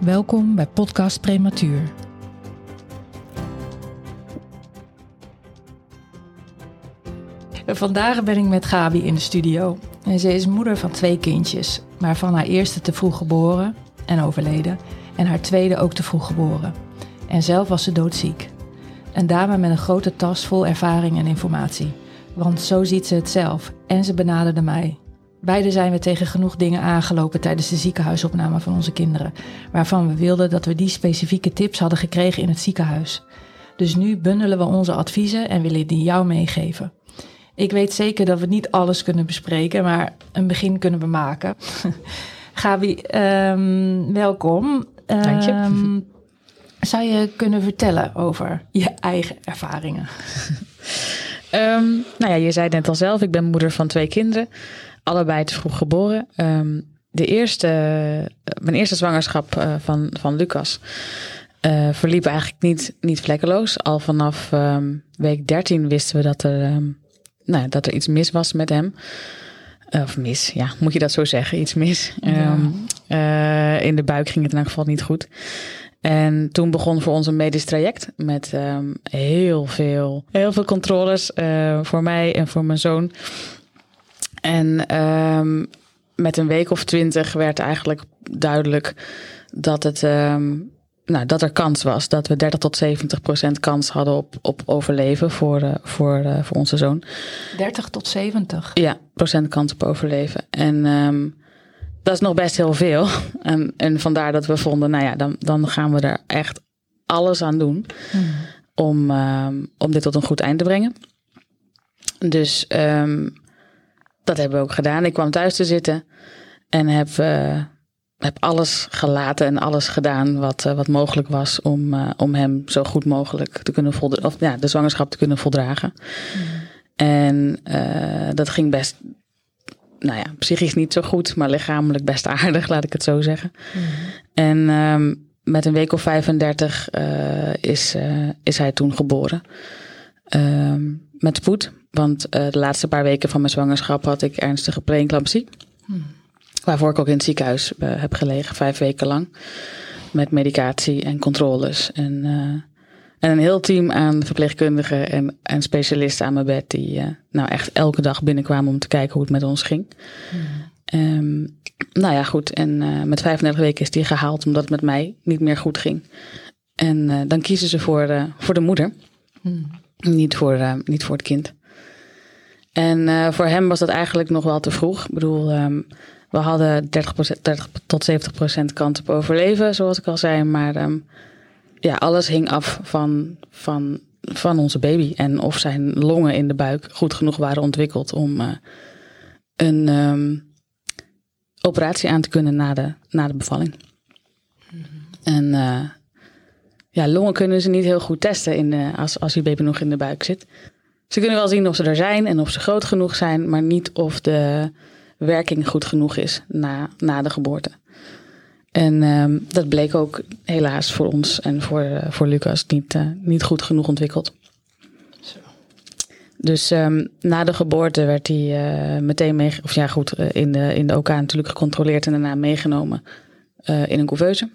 Welkom bij Podcast Prematuur. Vandaag ben ik met Gabi in de studio. En ze is moeder van twee kindjes, maar van haar eerste te vroeg geboren en overleden. En haar tweede ook te vroeg geboren. En zelf was ze doodziek. Een dame met een grote tas vol ervaring en informatie. Want zo ziet ze het zelf en ze benaderde mij. Beide zijn we tegen genoeg dingen aangelopen tijdens de ziekenhuisopname van onze kinderen, waarvan we wilden dat we die specifieke tips hadden gekregen in het ziekenhuis. Dus nu bundelen we onze adviezen en willen die jou meegeven. Ik weet zeker dat we niet alles kunnen bespreken, maar een begin kunnen we maken. Gabi, um, welkom. Dank je. Um, zou je kunnen vertellen over je eigen ervaringen? um, nou ja, je zei het net al zelf, ik ben moeder van twee kinderen. Allebei te vroeg geboren. de eerste, mijn eerste zwangerschap uh, van, van Lucas uh, verliep eigenlijk niet, niet vlekkeloos. Al vanaf week 13 wisten we dat er, nou, dat er iets mis was met hem. Of mis, ja, moet je dat zo zeggen? Iets mis. Ja. In de buik ging het in elk geval niet goed. En toen begon voor ons een medisch traject met um, heel, veel, heel veel controles voor mij en voor mijn zoon. En um, met een week of twintig werd eigenlijk duidelijk dat, het, um, nou, dat er kans was. Dat we 30 tot 70 procent kans hadden op, op overleven voor, uh, voor, uh, voor onze zoon. 30 tot 70? Ja, procent kans op overleven. En dat is nog best heel veel. En, en vandaar dat we vonden, nou ja, dan, dan gaan we er echt alles aan doen Hmm. om, um, om dit tot een goed eind te brengen. Dus um, dat hebben we ook gedaan. Ik kwam thuis te zitten en heb, uh, heb alles gelaten en alles gedaan wat, uh, wat mogelijk was om, uh, om hem zo goed mogelijk te kunnen voldragen, of ja, de zwangerschap te kunnen voldragen. En dat ging best nou ja, psychisch niet zo goed, maar lichamelijk best aardig, laat ik het zo zeggen. En um, met een week of 35 uh, is, is hij toen geboren. Um, met spoed, want uh, de laatste paar weken van mijn zwangerschap had ik ernstige preeclampsie. Waarvoor ik ook in het ziekenhuis heb gelegen, vijf weken lang. Met medicatie en controles. En, en een heel team aan verpleegkundigen en, en specialisten aan mijn bed. Die nou echt elke dag binnenkwamen om te kijken hoe het met ons ging. Um, nou ja, goed. En met 35 weken is die gehaald omdat het met mij niet meer goed ging. En dan kiezen ze voor, voor de moeder. Mm. Niet, voor, niet voor het kind. En voor hem was dat eigenlijk nog wel te vroeg. Ik bedoel, um, we hadden 30, 30 tot 70 procent kans op overleven, zoals ik al zei. Maar um, ja, alles hing af van, van, van onze baby. En of zijn longen in de buik goed genoeg waren ontwikkeld om uh, een um, operatie aan te kunnen na de, na de bevalling. Mm -hmm. En uh, ja, longen kunnen ze niet heel goed testen in de, als, als je baby nog in de buik zit. Ze kunnen wel zien of ze er zijn en of ze groot genoeg zijn, maar niet of de werking goed genoeg is na, na de geboorte. En um, dat bleek ook helaas voor ons en voor, uh, voor Lucas niet, uh, niet goed genoeg ontwikkeld. Zo. Dus um, na de geboorte werd hij uh, meteen mee, of ja goed, in de, in de OK natuurlijk gecontroleerd en daarna meegenomen in een couveuse.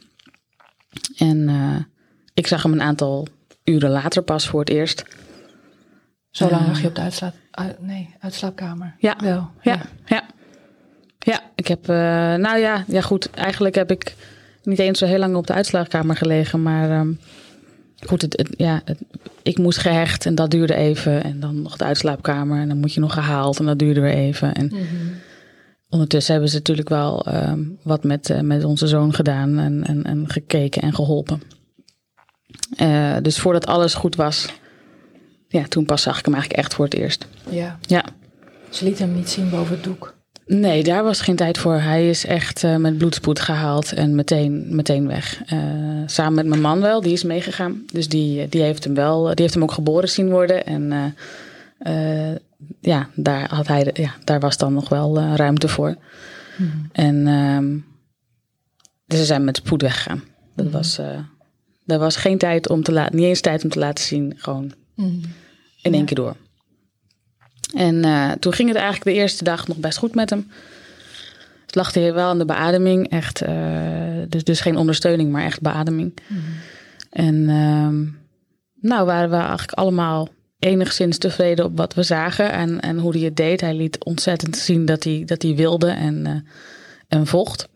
En ik zag hem een aantal uren later pas voor het eerst. Zo lang lag je op de uitslaap, uit, nee, uitslaapkamer? Ja, Wel, ja, ja. ja. Ja, ik heb, uh, nou ja, ja goed, eigenlijk heb ik niet eens zo heel lang op de uitslaagkamer gelegen, maar um, goed, het, het, ja, het, ik moest gehecht en dat duurde even en dan nog de uitslaapkamer en dan moet je nog gehaald en dat duurde weer even. En -hmm. ondertussen hebben ze natuurlijk wel um, wat met, uh, met onze zoon gedaan en, en, en gekeken en geholpen. Uh, dus voordat alles goed was, ja, toen pas zag ik hem eigenlijk echt voor het eerst. Ja. Ja. Ze liet hem niet zien boven het doek. Nee, daar was geen tijd voor. Hij is echt uh, met bloedspoed gehaald en meteen, meteen weg. Uh, samen met mijn man wel, die is meegegaan. Dus die, die, heeft hem wel, die heeft hem ook geboren zien worden. En uh, ja, daar, had hij, ja, daar was dan nog wel ruimte voor. Mm. En um, dus ze zijn met spoed weggegaan. Dat mm. was, er was geen tijd om te laten, niet eens tijd om te laten zien, gewoon in één keer door. En uh, toen ging het eigenlijk de eerste dag nog best goed met hem. Het lag hij wel aan de beademing, echt. Uh, dus, dus geen ondersteuning, maar echt beademing. En uh, nou waren we eigenlijk allemaal enigszins tevreden op wat we zagen en, en hoe hij het deed. Hij liet ontzettend zien dat hij, dat hij wilde en, uh, en vocht.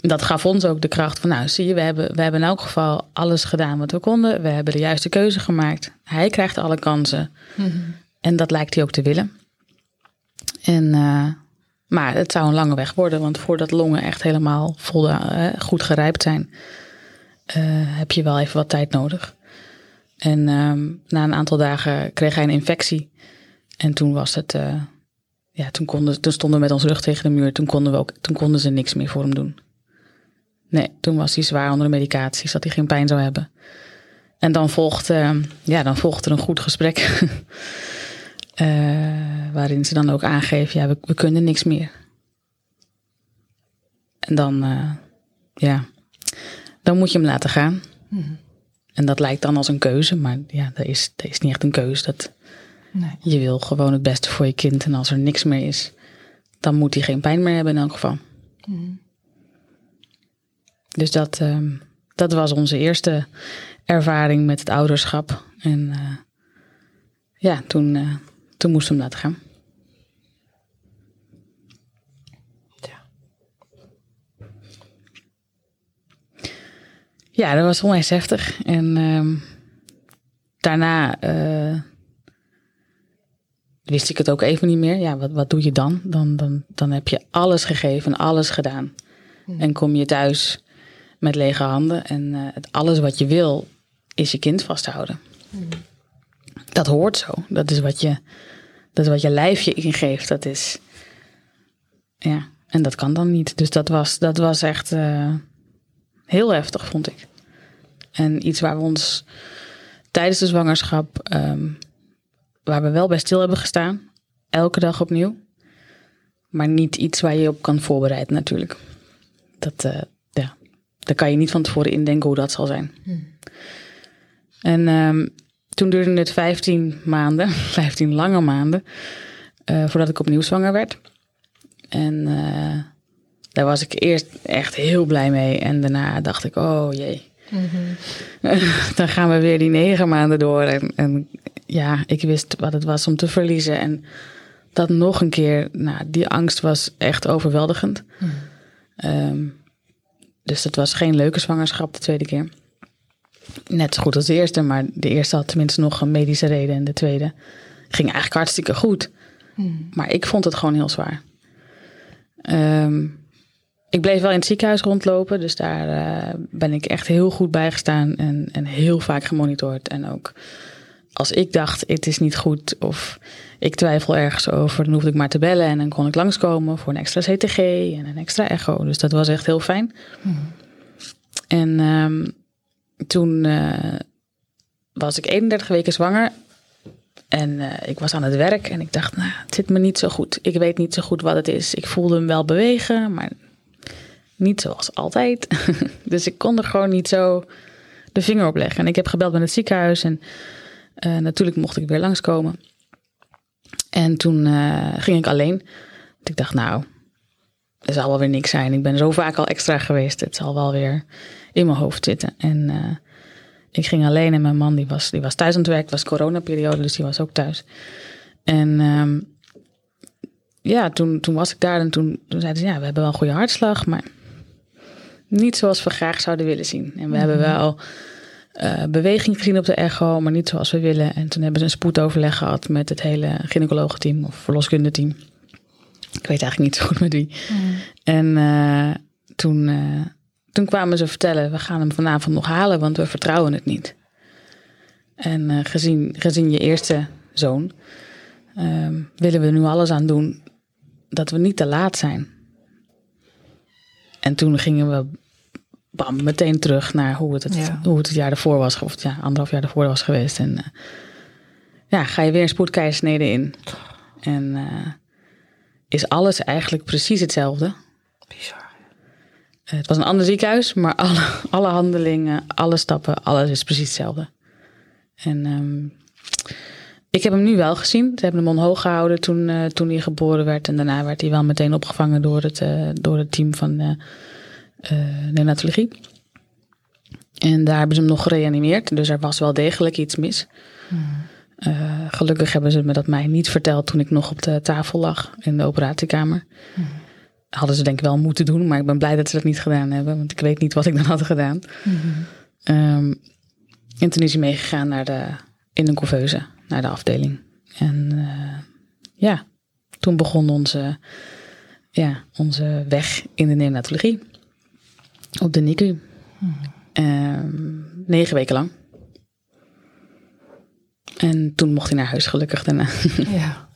Dat gaf ons ook de kracht van, nou zie je, we hebben, we hebben in elk geval alles gedaan wat we konden. We hebben de juiste keuze gemaakt. Hij krijgt alle kansen. Mm -hmm. En dat lijkt hij ook te willen. En, uh, maar het zou een lange weg worden, want voordat longen echt helemaal vol, uh, goed gerijpt zijn, uh, heb je wel even wat tijd nodig. En um, na een aantal dagen kreeg hij een infectie. En toen was het, ja, toen, konden, toen stonden we met ons rug tegen de muur. Toen konden, we ook, toen konden ze niks meer voor hem doen. Nee, toen was hij zwaar onder de medicatie, zodat hij geen pijn zou hebben. En dan volgt, ja, dan volgt er een goed gesprek. Uh, waarin ze dan ook aangeven, ja, we, we kunnen niks meer. En dan, uh, ja, dan moet je hem laten gaan. Mm. En dat lijkt dan als een keuze, maar ja, dat is, dat is niet echt een keuze. Dat, nee. Je wil gewoon het beste voor je kind. En als er niks meer is, dan moet hij geen pijn meer hebben in elk geval. Mm. Dus dat, uh, dat was onze eerste ervaring met het ouderschap. En uh, ja, toen toen moesten we hem laten gaan. Ja. Ja, dat was onwijs heftig. En uh, daarna uh, wist ik het ook even niet meer. Ja, wat, wat doe je dan? Dan, dan? dan heb je alles gegeven, alles gedaan. Hmm. En kom je thuis met lege handen. En uh, het alles wat je wil, is je kind vasthouden. Dat hoort zo. Dat is wat je dat is wat je lijf je ingeeft. Dat is. Ja, en dat kan dan niet. Dus dat was, dat was echt uh, heel heftig, vond ik. En iets waar we ons tijdens de zwangerschap. Um, waar we wel bij stil hebben gestaan. Elke dag opnieuw. Maar niet iets waar je op kan voorbereiden, natuurlijk. Dat, ja, daar kan je niet van tevoren indenken hoe dat zal zijn. En um, toen duurde het 15 maanden, 15 lange maanden, uh, voordat ik opnieuw zwanger werd. En uh, daar was ik eerst echt heel blij mee. En daarna dacht ik, oh jee. Dan gaan we weer die negen maanden door. En, en, ja, ik wist wat het was om te verliezen. En dat nog een keer, nou, die angst was echt overweldigend. Mm. Dus het was geen leuke zwangerschap de tweede keer net zo goed als de eerste, maar de eerste had tenminste nog een medische reden en de tweede ging eigenlijk hartstikke goed. Hmm. Maar ik vond het gewoon heel zwaar. Um, ik bleef wel in het ziekenhuis rondlopen, dus daar uh, ben ik echt heel goed bij gestaan en, en heel vaak gemonitord. En ook als ik dacht, het is niet goed of ik twijfel ergens over, dan hoefde ik maar te bellen en dan kon ik langskomen voor een extra CTG en een extra echo. Dus dat was echt heel fijn. Hmm. En um, toen uh, was ik 31 weken zwanger. En uh, ik was aan het werk en ik dacht, nou, het zit me niet zo goed. Ik weet niet zo goed wat het is. Ik voelde hem wel bewegen, maar niet zoals altijd. dus ik kon er gewoon niet zo de vinger op leggen. En ik heb gebeld met het ziekenhuis en uh, natuurlijk mocht ik weer langskomen. En toen ging ik alleen. Ik dacht, nou, er zal wel weer niks zijn. Ik ben zo vaak al extra geweest. Het zal wel weer in mijn hoofd zitten. En uh, ik ging alleen en mijn man die was, die was thuis aan het werk. Het was coronaperiode, dus die was ook thuis. En um, ja, toen, toen was ik daar en toen, toen zeiden ze... ja, we hebben wel een goede hartslag, maar niet zoals we graag zouden willen zien. En we hebben mhm. wel uh, beweging gezien op de echo, maar niet zoals we willen. En toen hebben ze een spoedoverleg gehad met het hele gynaecologenteam of verloskundeteam. Ik weet eigenlijk niet zo goed met wie. Mm. En uh, toen, uh, toen kwamen ze vertellen, we gaan hem vanavond nog halen, want we vertrouwen het niet. En gezien, gezien je eerste zoon, uh, willen we nu alles aan doen dat we niet te laat zijn. En toen gingen we bam, meteen terug naar hoe het het, Ja. hoe het het jaar ervoor was. Of ja, anderhalf jaar ervoor was geweest. En eh, ja, ga je weer een spoedkeizersnede in. En eh, is alles eigenlijk precies hetzelfde. Bizar. Het was een ander ziekenhuis, maar alle, alle handelingen, alle stappen, alles is precies hetzelfde. En ehm, ik heb hem nu wel gezien. Ze hebben hem omhoog gehouden toen, eh, toen hij geboren werd. En daarna werd hij wel meteen opgevangen door het, door het team van neonatologie. En daar hebben ze hem nog gereanimeerd. Dus er was wel degelijk iets mis. Eh, gelukkig hebben ze me dat mij niet verteld toen ik nog op de tafel lag in de operatiekamer. Hadden ze denk ik wel moeten doen, maar ik ben blij dat ze dat niet gedaan hebben. Want ik weet niet wat ik dan had gedaan. Ehm, en toen is hij meegegaan naar de, in een couveuse, naar de afdeling. En eh, ja, toen begon onze, ja, onze weg in de neonatologie. Op de NICU. Ehm, negen weken lang. En toen mocht hij naar huis gelukkig daarna. Ja.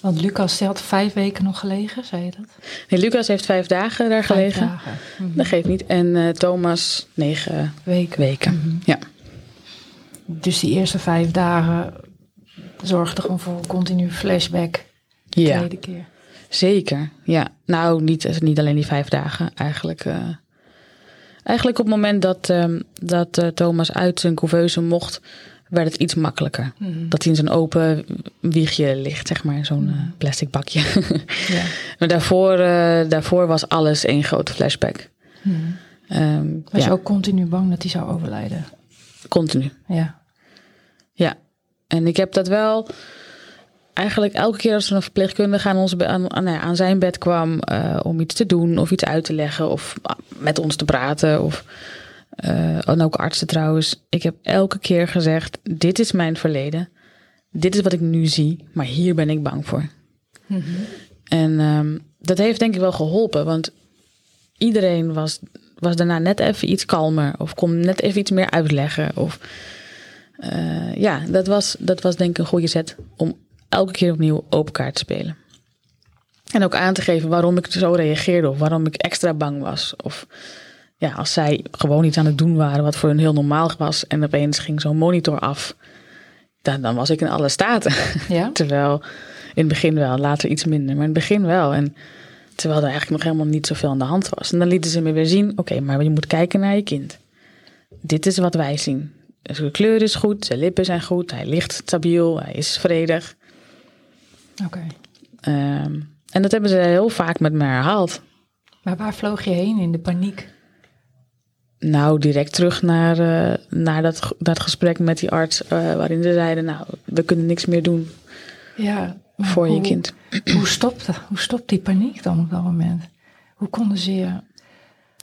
Want Lucas had vijf weken nog gelegen, zei je dat? Nee, Lucas heeft vijf dagen daar Vijf gelegen. dagen. Mhm. Dat geeft niet. En eh, Thomas negen Weken. weken. Ja. Dus die eerste vijf dagen zorgde gewoon voor continu flashback. De ja, tweede keer. zeker. Ja, nou niet, niet alleen die vijf dagen. Eigenlijk, eh, eigenlijk op het moment dat, ehm, dat eh, Thomas uit zijn couveuse mocht, werd het iets makkelijker. Mhm. Dat hij in zo'n open wiegje ligt, zeg maar, zo'n eh, plastic bakje. Ja. maar daarvoor, eh, daarvoor was alles één grote flashback. Mhm. Ehm, Was ja, je ook continu bang dat hij zou overlijden? continu. Ja. Ja, en ik heb dat wel eigenlijk elke keer als er een verpleegkundige aan, ons, aan, aan, nou aan zijn bed kwam eh, om iets te doen of iets uit te leggen of ah, met ons te praten. Of, en ook artsen trouwens. Ik heb elke keer gezegd, dit is mijn verleden. Dit is wat ik nu zie, maar hier ben ik bang voor. En ehm, dat heeft denk ik wel geholpen, want iedereen was, was daarna net even iets kalmer of kon net even iets meer uitleggen. Of, eh, ja, dat was, dat was denk ik een goede set om elke keer opnieuw open kaart spelen. En ook aan te geven waarom ik zo reageerde of waarom ik extra bang was. Of ja, als zij gewoon iets aan het doen waren wat voor hun heel normaal was en opeens ging zo'n monitor af, dan, dan was ik in alle staten. Ja? Terwijl in het begin wel, later iets minder, maar in het begin wel. En terwijl er eigenlijk nog helemaal niet zoveel aan de hand was. En dan lieten ze me weer zien, oké, maar je moet kijken naar je kind. Dit is wat wij zien. Zijn kleur is goed, zijn lippen zijn goed, hij ligt stabiel, hij is vredig. Oké. Ehm, en dat hebben ze heel vaak met me herhaald. Maar waar vloog je heen in de paniek? Nou, direct terug naar, eh, naar dat, dat gesprek met die arts, eh, waarin ze zeiden, nou, we kunnen niks meer doen Ja. voor je kind. Hoe stopt, hoe stopt die paniek dan op dat moment? Hoe konden ze je...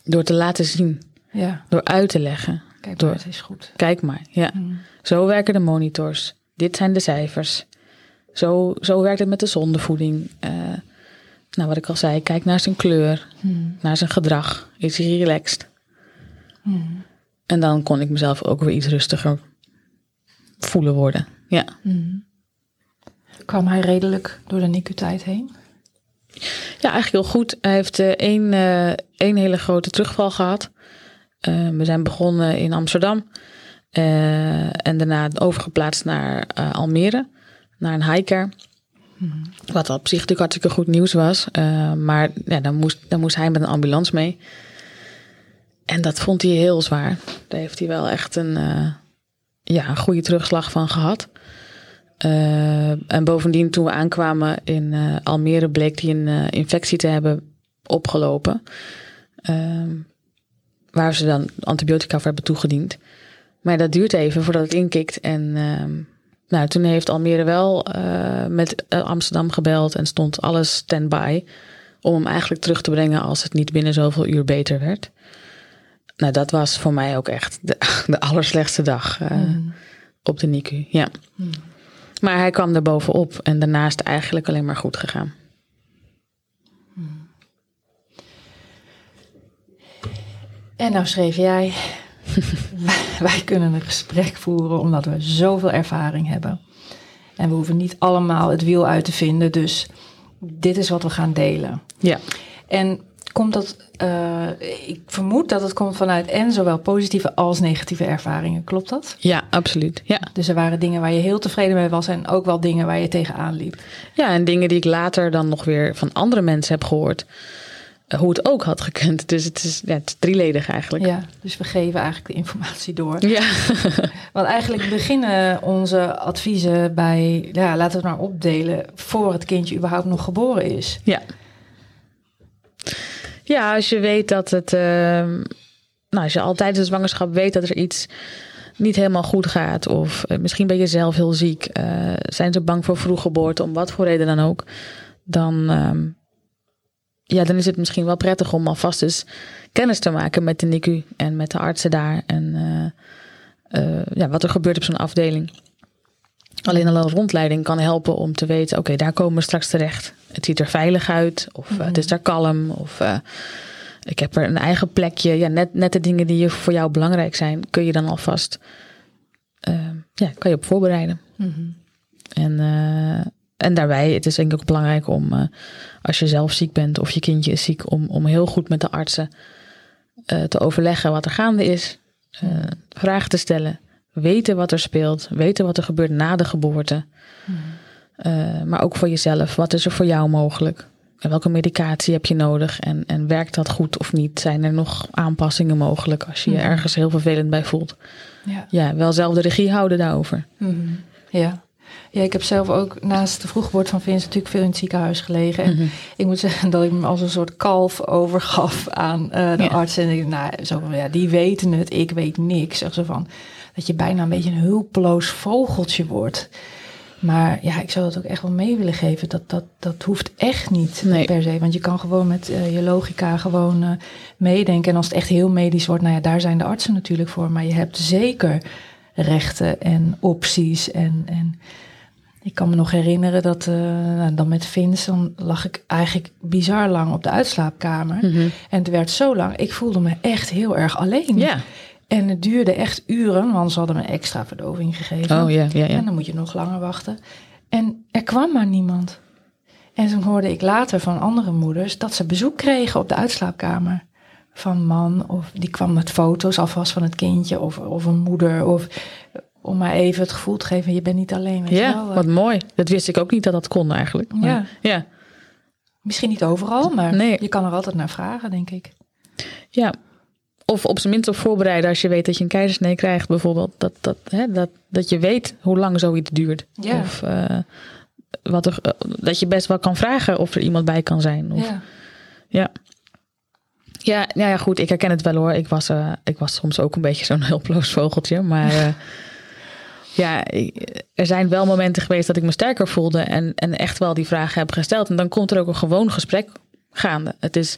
Door te laten zien, Ja, door uit te leggen. kijk Door- maar, het is goed. Kijk maar, ja. Mm. Zo werken de monitors. Dit zijn de cijfers. Zo, zo werkt het met de zondevoeding. Eh, nou, wat ik al zei, kijk naar zijn kleur, Mm. naar zijn gedrag. Is hij relaxed? Mm. En dan kon ik mezelf ook weer iets rustiger voelen worden. Ja, Mm. Kwam hij redelijk door de NICU-tijd heen? ja eigenlijk heel goed. Hij heeft eh, één, eh, één hele grote terugval gehad. Eh, we zijn begonnen in Amsterdam. en daarna overgeplaatst naar Almere. Naar een highcare. Wat op zich natuurlijk hartstikke goed nieuws was. eh, maar ja, dan, moest, dan moest hij met een ambulance mee. En dat vond hij heel zwaar. Daar heeft hij wel echt een, eh, ja, een goede terugslag van gehad. Eh, en bovendien, toen we aankwamen in Almere, bleek hij een infectie te hebben opgelopen. Ehm, waar ze dan antibiotica voor hebben toegediend. Maar dat duurt even voordat het inkikt. En ehm, nou, toen heeft Almere wel eh, met eh, Amsterdam gebeld en stond alles stand-by. Om hem eigenlijk terug te brengen als het niet binnen zoveel uur beter werd. Nou, dat was voor mij ook echt de, de allerslechtste dag eh, op de NICU. Ja. Maar hij kwam er bovenop en daarnaast eigenlijk alleen maar goed gegaan. En nou schreef jij, wij, kunnen een gesprek voeren omdat we zoveel ervaring hebben. En we hoeven niet allemaal het wiel uit te vinden. Dus dit is wat we gaan delen. Ja. En komt dat, uh, ik vermoed dat het komt vanuit en zowel positieve als negatieve ervaringen. Klopt dat? Ja, absoluut. Ja. Dus er waren dingen waar je heel tevreden mee was en ook wel dingen waar je tegenaan liep. Ja, en dingen die ik later dan nog weer van andere mensen heb gehoord. Eh, hoe het ook had gekund. Dus het is, ja, het is drieledig eigenlijk. Ja, dus we geven eigenlijk de informatie door. Ja. Want eigenlijk beginnen onze adviezen bij, ja, laten we het maar opdelen, voor het kindje überhaupt nog geboren is. Ja. Ja, als je weet dat het. Uh, nou, als je al tijdens de zwangerschap weet dat er iets niet helemaal goed gaat. Of uh, misschien ben je zelf heel ziek. Uh, zijn ze bang voor vroeggeboorte, om wat voor reden dan ook. Dan, uh, ja, dan is het misschien wel prettig om alvast eens kennis te maken met de NICU en met de artsen daar. En eh, ja, wat er gebeurt op zo'n afdeling. Alleen al een rondleiding kan helpen om te weten: oké, daar komen we straks terecht. Het ziet er veilig uit, of mm -hmm. het is daar kalm, of uh, ik heb er een eigen plekje. Ja, net, net de dingen die voor jou belangrijk zijn, kun je dan alvast ja, kan je op voorbereiden. Mm -hmm. En, en daarbij, het is denk ik ook belangrijk om, als je zelf ziek bent of je kindje is ziek, om, om heel goed met de artsen te overleggen wat er gaande is, vragen te stellen weten wat er speelt, weten wat er gebeurt na de geboorte. Hmm. Uh, maar ook voor jezelf. Wat is er voor jou mogelijk? En welke medicatie heb je nodig? En, en werkt dat goed of niet? Zijn er nog aanpassingen mogelijk als je je hmm. ergens heel vervelend bij voelt? Ja, ja wel zelf de regie houden daarover. Hmm. Ja. Ja, ik heb zelf ook naast de vroeggeboorte van Vince natuurlijk veel in het ziekenhuis gelegen. En mm-hmm. ik moet zeggen dat ik me als een soort kalf overgaf aan uh, de ja. arts. En ik, nou, zo ja, die weten het, ik weet niks. Zeg zo van, dat je bijna een beetje een hulpeloos vogeltje wordt. Maar ja, ik zou dat ook echt wel mee willen geven. Dat, dat, dat hoeft echt niet nee. per se. Want je kan gewoon met uh, je logica gewoon uh, meedenken. En als het echt heel medisch wordt, nou ja, daar zijn de artsen natuurlijk voor. Maar je hebt zeker rechten en opties. En, en ik kan me nog herinneren dat uh, dan met Vince, dan lag ik eigenlijk bizar lang op de uitslaapkamer. Mm -hmm. En het werd zo lang. Ik voelde me echt heel erg alleen. Ja. En het duurde echt uren, want ze hadden me extra verdoving gegeven. Oh, ja, ja, ja. En dan moet je nog langer wachten. En er kwam maar niemand. En toen hoorde ik later van andere moeders dat ze bezoek kregen op de uitslaapkamer. Van man, of die kwam met foto's alvast van het kindje, of, of een moeder. Of om maar even het gevoel te geven, je bent niet alleen. Weet ja, wel. wat mooi. Dat wist ik ook niet dat dat kon eigenlijk. Maar, ja. ja. Misschien niet overal, maar Nee. je kan er altijd naar vragen, denk ik. Ja, of op zijn minst op voorbereiden als je weet dat je een keizersnee krijgt, bijvoorbeeld. Dat, dat, hè, dat, dat je weet hoe lang zoiets duurt. Ja. Of uh, wat er, uh, dat je best wel kan vragen of er iemand bij kan zijn. Of, Ja. ja. Ja, nou ja, goed, ik herken het wel hoor. Ik was, uh, ik was soms ook een beetje zo'n hulpeloos vogeltje. Maar uh, ja, er zijn wel momenten geweest dat ik me sterker voelde en, en echt wel die vragen heb gesteld. En dan komt er ook een gewoon gesprek gaande. Het is,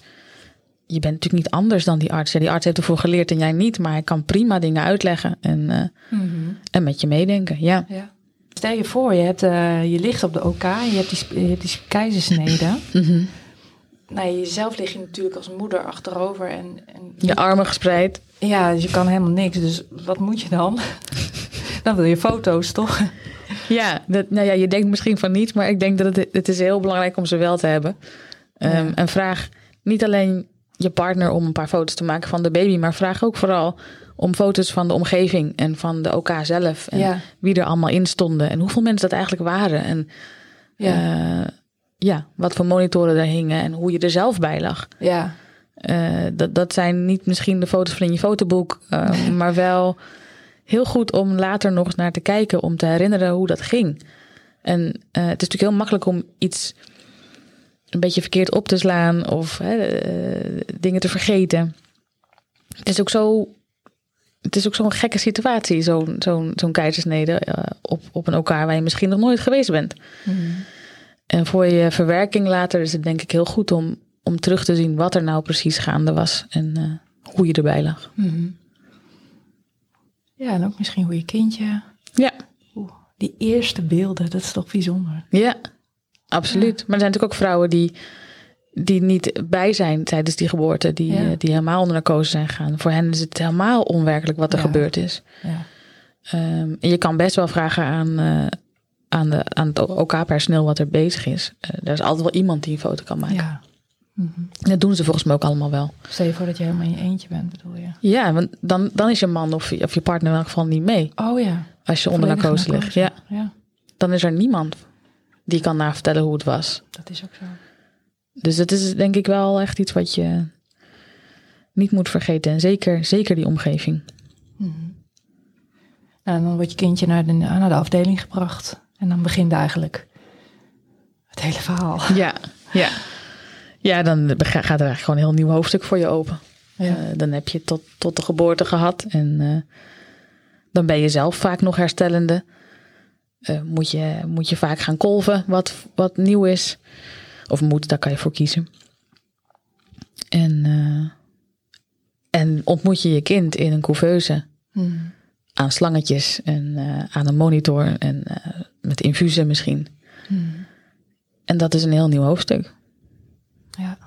je bent natuurlijk niet anders dan die arts. Ja, die arts heeft ervoor geleerd en jij niet, maar hij kan prima dingen uitleggen en, uh, mm -hmm. en met je meedenken. Ja. ja. Stel je voor, je, hebt, uh, je ligt op de OK, je hebt die, je hebt die keizersnede. Mm -hmm. Nou, jezelf lig je natuurlijk als moeder achterover en, en je armen gespreid. Ja, dus je kan helemaal niks. Dus wat moet je dan? dan wil je foto's, toch? Ja, dat, nou ja, je denkt misschien van niet, maar ik denk dat het, het is heel belangrijk om ze wel te hebben. Um, ja. En vraag niet alleen je partner om een paar foto's te maken van de baby, maar vraag ook vooral om foto's van de omgeving en van de OK zelf. En ja. wie er allemaal in stonden en hoeveel mensen dat eigenlijk waren. En ja, uh, ja wat voor monitoren er hingen en hoe je er zelf bij lag. Ja. Uh, dat, dat zijn niet misschien de foto's van in je fotoboek, uh, nee. maar wel heel goed om later nog eens naar te kijken, om te herinneren hoe dat ging. En het is natuurlijk heel makkelijk om iets een beetje verkeerd op te slaan of hè, dingen te vergeten. Het is ook zo. Het is ook zo'n gekke situatie, zo'n zo'n zo'n keizersnede op, op een elkaar waar je misschien nog nooit geweest bent. Mm. En voor je verwerking later is het denk ik heel goed om, om terug te zien wat er nou precies gaande was en uh, hoe je erbij lag. Mm. Ja, en ook misschien hoe je kindje. Ja. Oeh, die eerste beelden, dat is toch bijzonder. Ja, Absoluut. Ja. Maar er zijn natuurlijk ook vrouwen die, die niet bij zijn tijdens die geboorte, die, ja. die helemaal onder narcose zijn gegaan. Voor hen is het helemaal onwerkelijk wat er ja. gebeurd is. Ja. Um, en je kan best wel vragen aan, uh, aan, de, aan het OK-personeel wat er bezig is. Uh, er is altijd wel iemand die een foto kan maken. Ja. Mhm. Dat doen ze volgens mij ook allemaal wel. Stel je voor dat je helemaal in je eentje bent, bedoel je? Ja, want dan, dan is je man of je, of je partner in elk geval niet mee. Oh ja. Als je onder narcose ligt. Ja, ja, dan is er niemand die kan navertellen hoe het was. dat is ook zo. Dus het is denk ik wel echt iets wat je niet moet vergeten. En zeker, zeker die omgeving. Mhm. Nou, en dan wordt je kindje naar de, naar de afdeling gebracht. En dan begint eigenlijk het hele verhaal. Ja, ja. Ja, dan gaat er eigenlijk gewoon een heel nieuw hoofdstuk voor je open. Ja. Eh, dan heb je tot, tot de geboorte gehad. En eh, dan ben je zelf vaak nog herstellende. Eh, moet, je, moet je vaak gaan kolven, wat, wat nieuw is. Of moet, daar kan je voor kiezen. En, en ontmoet je je kind in een couveuse Mhm. aan slangetjes en aan een monitor en met infusen misschien. Mhm. En dat is een heel nieuw hoofdstuk. Ja.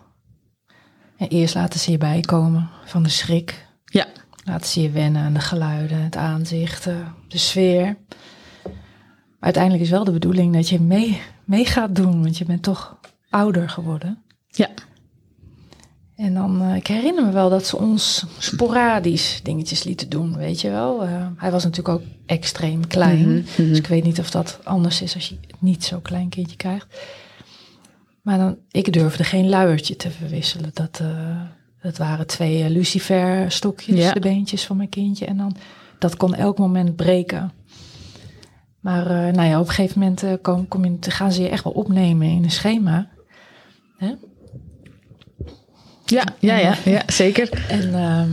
En eerst laten ze je bijkomen van de schrik. Ja, Laten ze je wennen aan de geluiden, het aanzicht, de sfeer. Maar uiteindelijk is wel de bedoeling dat je mee, mee gaat doen, want je bent toch ouder geworden. ja, En dan, eh, ik herinner me wel dat ze ons sporadisch dingetjes lieten doen, weet je wel. Eh, hij was natuurlijk ook extreem klein, Mhm, mhm. dus ik weet niet of dat anders is als je niet zo klein kindje krijgt. Maar dan, ik durfde geen luiertje te verwisselen. Dat, eh, dat waren twee luciferstokjes, Ja. de beentjes van mijn kindje. En dan, dat kon elk moment breken. Maar nou ja, op een gegeven moment kom, kom je, gaan ze je echt wel opnemen in een schema. Hè? Ja, ja, ja, ja zeker. En, ehm,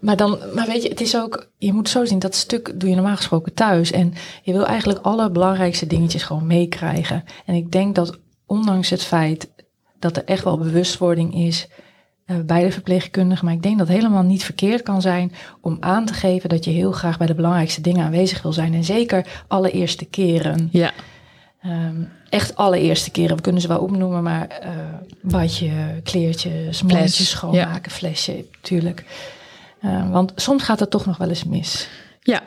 maar, dan, maar weet je, het is ook, je moet zo zien, dat stuk doe je normaal gesproken thuis. En je wil eigenlijk alle belangrijkste dingetjes gewoon meekrijgen. En ik denk dat ondanks het feit dat er echt wel bewustwording is eh, bij de verpleegkundigen, maar ik denk dat het helemaal niet verkeerd kan zijn om aan te geven dat je heel graag bij de belangrijkste dingen aanwezig wil zijn. En zeker allereerste keren. Ja, Ehm, echt allereerste keren, we kunnen ze wel opnoemen, maar eh badje, kleertjes, mondjes schoonmaken, flesje, natuurlijk. Eh, want soms gaat het toch nog wel eens mis. ja,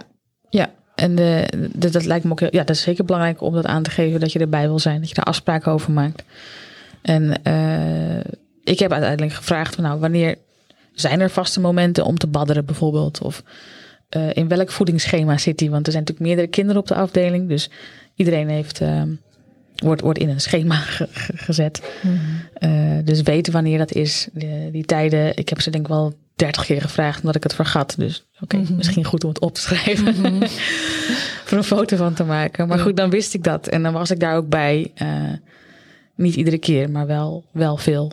ja. En eh, dat, dat lijkt me ook heel, ja, dat is zeker belangrijk om dat aan te geven dat je erbij wil zijn, dat je daar afspraken over maakt. En eh, ik heb uiteindelijk gevraagd, nou, wanneer zijn er vaste momenten om te badderen bijvoorbeeld? Of eh, in welk voedingsschema zit die? Want er zijn natuurlijk meerdere kinderen op de afdeling, dus iedereen heeft, eh, wordt, wordt in een schema ge- ge- gezet. Eh, dus weten wanneer dat is. Die, die tijden, ik heb ze denk ik wel dertig keer gevraagd omdat ik het vergat. Dus oké, Mhm. misschien goed om het op te schrijven. voor een foto van te maken. Maar goed, dan wist ik dat. En dan was ik daar ook bij. niet iedere keer, maar wel, wel veel.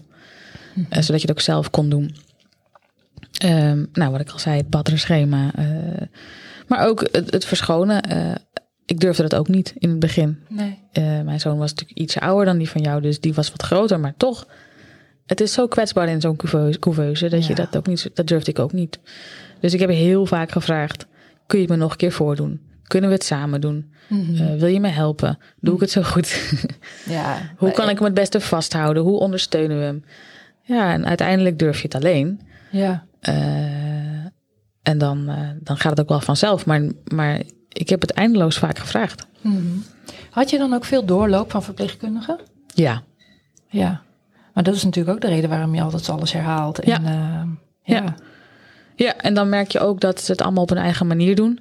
Eh, zodat je het ook zelf kon doen. Ehm, nou, wat ik al zei, het badderschema. eh maar ook het, het verschonen. eh, ik durfde dat ook niet in het begin. Nee. Eh, mijn zoon was natuurlijk iets ouder dan die van jou, dus die was wat groter, maar toch. Het is zo kwetsbaar in zo'n couveuse, dat je dat ook niet, dat durfde ik ook niet. Dus ik heb heel vaak gevraagd: kun je het me nog een keer voordoen? Kunnen we het samen doen? Mhm. Wil je me helpen? Doe ik het zo goed? ja. Hoe kan ik hem het beste vasthouden? Hoe ondersteunen we hem? Ja, en uiteindelijk durf je het alleen. Ja. Eh, en dan, eh, dan gaat het ook wel vanzelf. Maar, maar ik heb het eindeloos vaak gevraagd. Mhm. Had je dan ook veel doorloop van verpleegkundigen? Ja, Ja. Maar dat is natuurlijk ook de reden waarom je altijd alles herhaalt. En, Ja. eh, Ja. ja. Ja, en dan merk je ook dat ze het allemaal op hun eigen manier doen.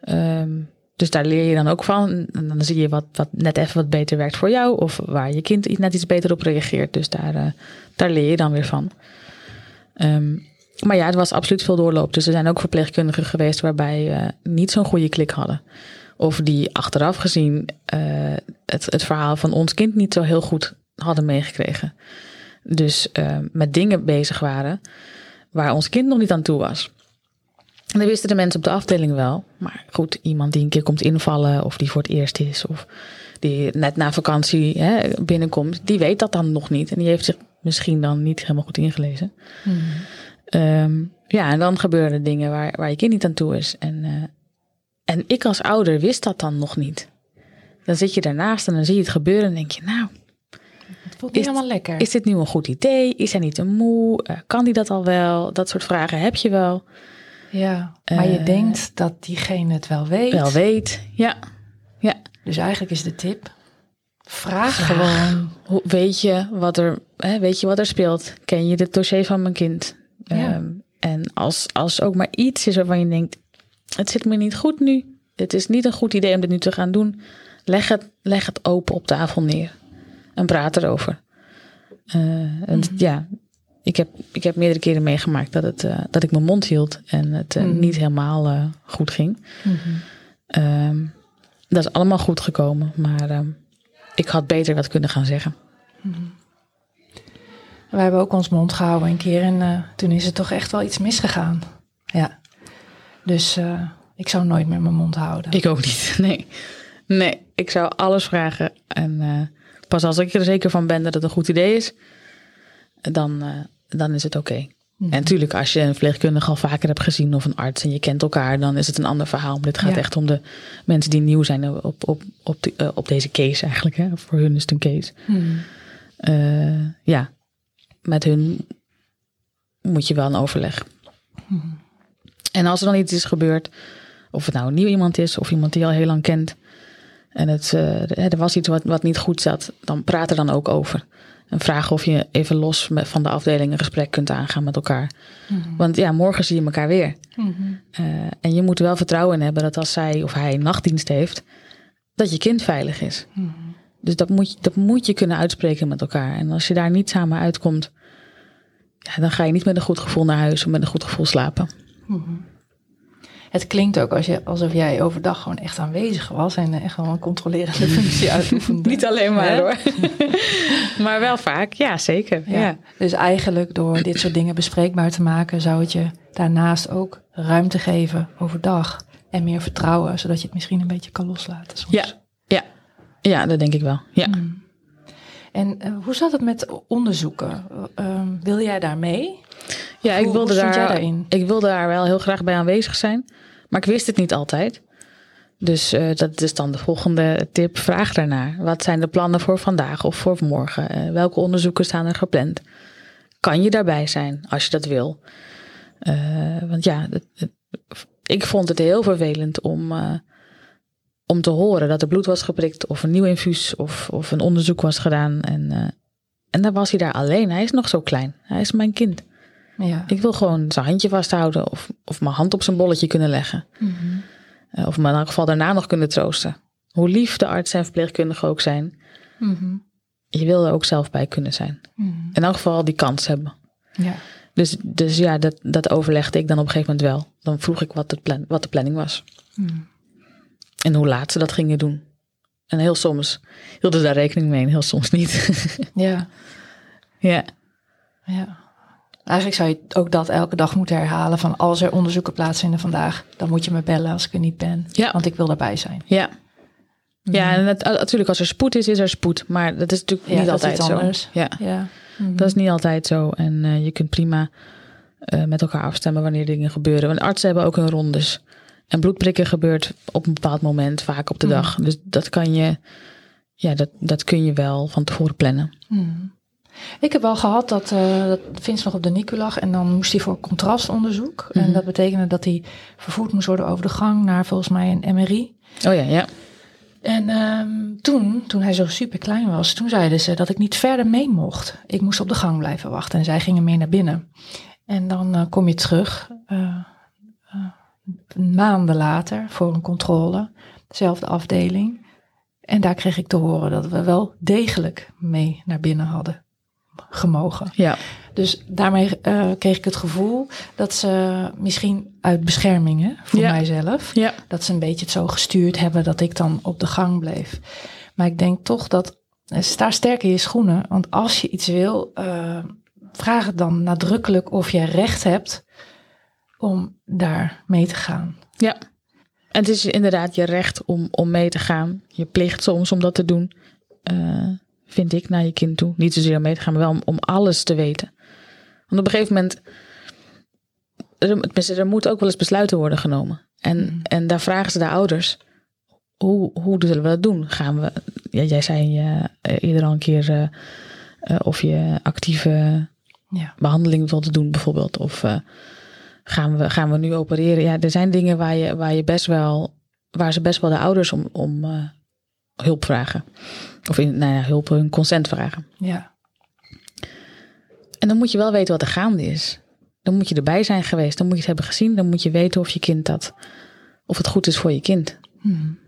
Ehm, dus daar leer je dan ook van. En dan zie je wat, wat net even wat beter werkt voor jou. Of waar je kind net iets beter op reageert. Dus daar, daar leer je dan weer van. Ehm, maar ja, het was absoluut veel doorloop. Dus er zijn ook verpleegkundigen geweest waarbij eh niet zo'n goede klik hadden. Of die achteraf gezien eh, het, het verhaal van ons kind niet zo heel goed hadden meegekregen. Dus eh, met dingen bezig waren waar ons kind nog niet aan toe was. En dat wisten de mensen op de afdeling wel. Maar goed, iemand die een keer komt invallen of die voor het eerst is of die net na vakantie hè, binnenkomt, die weet dat dan nog niet. En die heeft zich misschien dan niet helemaal goed ingelezen. Mhm. Ehm, ja, en dan gebeuren er dingen waar, waar je kind niet aan toe is. En, eh, en ik als ouder wist dat dan nog niet. Dan zit je daarnaast en dan zie je het gebeuren en denk je, nou, Het voelt niet Is- helemaal lekker. is dit nu een goed idee? Is hij niet te moe? Eh, kan hij dat al wel? Dat soort vragen heb je wel. ja. Maar je Eh, denkt dat diegene het wel weet. Wel weet. Ja. ja. Dus eigenlijk is de tip: vraag, Vraag. gewoon. Hoe, weet, je wat er, hè, weet je wat er speelt? Ken je het dossier van mijn kind? Ja. Ehm, en als, als ook maar iets is waarvan je denkt, het zit me niet goed nu. Het is niet een goed idee om dit nu te gaan doen. Leg het, leg het open op tafel neer. En praat erover. Eh, en ja, ik heb, ik heb meerdere keren meegemaakt dat, het, eh, dat ik mijn mond hield. En het eh, Mhm. niet helemaal goed ging. Mhm. Ehm, dat is allemaal goed gekomen. Maar ehm, ik had beter wat kunnen gaan zeggen. Wij hebben ook ons mond gehouden een keer en eh, toen is er toch echt wel iets misgegaan. Ja. Dus eh, ik zou nooit meer mijn mond houden. Ik ook niet. Nee. Nee, ik zou alles vragen. En eh, pas als ik er zeker van ben dat het een goed idee is, dan, dan is het oké. Mhm. En natuurlijk, als je een verpleegkundige al vaker hebt gezien of een arts en je kent elkaar, dan is het een ander verhaal. Maar dit gaat Ja. echt om de mensen die nieuw zijn op, op, op, de- op deze case eigenlijk. Hè. Voor hun is het een case. Mhm. Ja, met hun moet je wel een overleg. En als er dan iets is gebeurd, of het nou een nieuw iemand is of iemand die je al heel lang kent, en het, eh, er was iets wat, wat niet goed zat, dan praat er dan ook over. En vragen of je even los met, van de afdeling een gesprek kunt aangaan met elkaar. Want ja, morgen zie je elkaar weer. Mhm. Eh, en je moet er wel vertrouwen in hebben dat als zij of hij nachtdienst heeft, dat je kind veilig is. Mhm. Dus dat moet, je, dat moet je kunnen uitspreken met elkaar. En als je daar niet samen uitkomt, ja, dan ga je niet met een goed gevoel naar huis of met een goed gevoel slapen. Het klinkt ook als je, alsof jij overdag gewoon echt aanwezig was en eh, echt wel een controlerende functie uitoefende. Niet alleen maar Hè? hoor. maar wel vaak, ja zeker. Ja. Ja. Dus eigenlijk door dit soort dingen bespreekbaar te maken, zou het je daarnaast ook ruimte geven overdag. En meer vertrouwen, zodat je het misschien een beetje kan loslaten. Soms. Ja. Ja. dat denk ik wel. Ja. En eh, hoe zat het met onderzoeken? Ehm, wil jij daar mee? Ja, ik wilde, daar, ik wilde daar wel heel graag bij aanwezig zijn. Maar ik wist het niet altijd. Dus eh, dat is dan de volgende tip. Vraag daarnaar. Wat zijn de plannen voor vandaag of voor morgen? Eh, welke onderzoeken staan er gepland? Kan je daarbij zijn als je dat wil? Want ja, het- het- ik vond het heel vervelend om, om te horen dat er bloed was geprikt of een nieuw infuus of, of een onderzoek was gedaan. En, eh, en dan was hij daar alleen. Hij is nog zo klein. Hij is mijn kind. Ja. Ik wil gewoon zijn handje vasthouden of, of mijn hand op zijn bolletje kunnen leggen. Mhm. Eh, Of me in elk geval daarna nog kunnen troosten. Hoe lief de arts en verpleegkundigen ook zijn. Mhm. Je wil er ook zelf bij kunnen zijn. Mhm. In elk geval die kans hebben. Ja. Dus, dus ja, dat, dat overlegde ik dan op een gegeven moment wel. Dan vroeg ik wat, het plan, wat de planning was. Mhm. En hoe laat ze dat gingen doen. En heel soms hielden ze daar rekening mee en heel soms niet. Ja. ja. ja. Eigenlijk zou je ook dat elke dag moeten herhalen. Van als er onderzoeken plaatsvinden vandaag, dan moet je me bellen als ik er niet ben. Ja. Want ik wil daarbij zijn. Ja. Ja, en het, natuurlijk als er spoed is, is er spoed. Maar dat is natuurlijk Ja, niet altijd zo. anders. Ja. Ja. Mhm. Dat is niet altijd zo. En eh, je kunt prima eh, met elkaar afstemmen wanneer dingen gebeuren. Want artsen hebben ook hun rondes. En bloedprikken gebeurt op een bepaald moment, vaak op de Mhm. dag. Dus dat kan je, ja, dat, dat kun je wel van tevoren plannen. Mhm. Ik heb wel gehad dat, eh dat Vince nog op de NICU lag en dan moest hij voor contrastonderzoek. En Mhm. dat betekende dat hij vervoerd moest worden over de gang naar volgens mij een MRI. Oh ja, ja. En ehm, toen, toen hij zo super klein was, toen zeiden ze dat ik niet verder mee mocht. Ik moest op de gang blijven wachten en zij gingen mee naar binnen. En dan eh, kom je terug, eh, maanden later, voor een controle, dezelfde afdeling. En daar kreeg ik te horen dat we wel degelijk mee naar binnen hadden gemogen. Ja, Dus daarmee eh, kreeg ik het gevoel dat ze misschien uit bescherming hè, voor Ja. mijzelf, ja. dat ze een beetje het zo gestuurd hebben dat ik dan op de gang bleef. Maar ik denk toch dat, eh, sta sterk in je schoenen, want als je iets wil, eh, vraag het dan nadrukkelijk of je recht hebt om daar mee te gaan. ja. En het is inderdaad je recht om, om mee te gaan. Je plicht soms om dat te doen. eh, vind ik, naar je kind toe. Niet zozeer om mee te gaan, maar wel om, om alles te weten. Want op een gegeven moment... Er, tenminste, er moeten ook wel eens besluiten worden genomen. En, Mhm. en daar vragen ze de ouders... Hoe, hoe zullen we dat doen? Gaan we... Ja, jij zei eh, eerder al een keer... eh, of je actieve Ja. behandeling wilt doen bijvoorbeeld. Of gaan, we, gaan we nu opereren? Ja, er zijn dingen waar je, waar je best wel... Waar ze best wel de ouders om, om, eh, hulp vragen. Of in, nou ja, hulp, hun consent vragen. Ja. En dan moet je wel weten wat er gaande is. Dan moet je erbij zijn geweest. Dan moet je het hebben gezien. Dan moet je weten of je kind dat, of het goed is voor je kind. Hmm.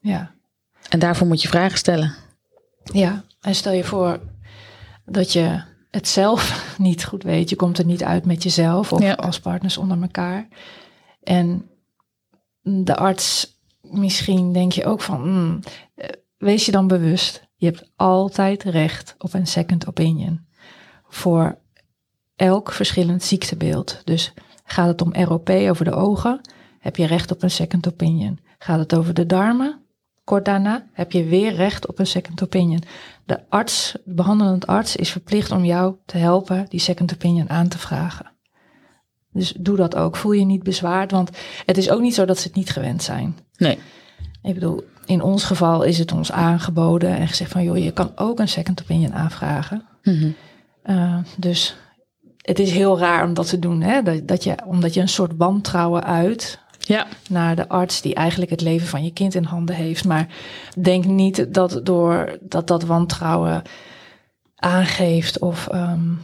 Ja. En daarvoor moet je vragen stellen. Ja, en stel je voor dat je het zelf niet goed weet. Je komt er niet uit met jezelf of Ja. als partners onder elkaar. En de arts, misschien denk je ook van, hmm, eh, wees je dan bewust. Je hebt altijd recht op een second opinion. Voor elk verschillend ziektebeeld. Dus gaat het om ROP over de ogen, heb je recht op een second opinion. Gaat het over de darmen, kort daarna heb je weer recht op een second opinion. De arts, de behandelend arts, is verplicht om jou te helpen die second opinion aan te vragen. Dus doe dat ook. Voel je niet bezwaard, want het is ook niet zo dat ze het niet gewend zijn. Nee. Ik bedoel, in ons geval is het ons aangeboden en gezegd van, joh, je kan ook een second opinion aanvragen. Mhm. Uh, dus het is heel raar om dat te doen, hè? Dat, dat je, omdat je een soort wantrouwen uit Ja. naar de arts die eigenlijk het leven van je kind in handen heeft. Maar denk niet dat door dat, dat wantrouwen aangeeft of. Um,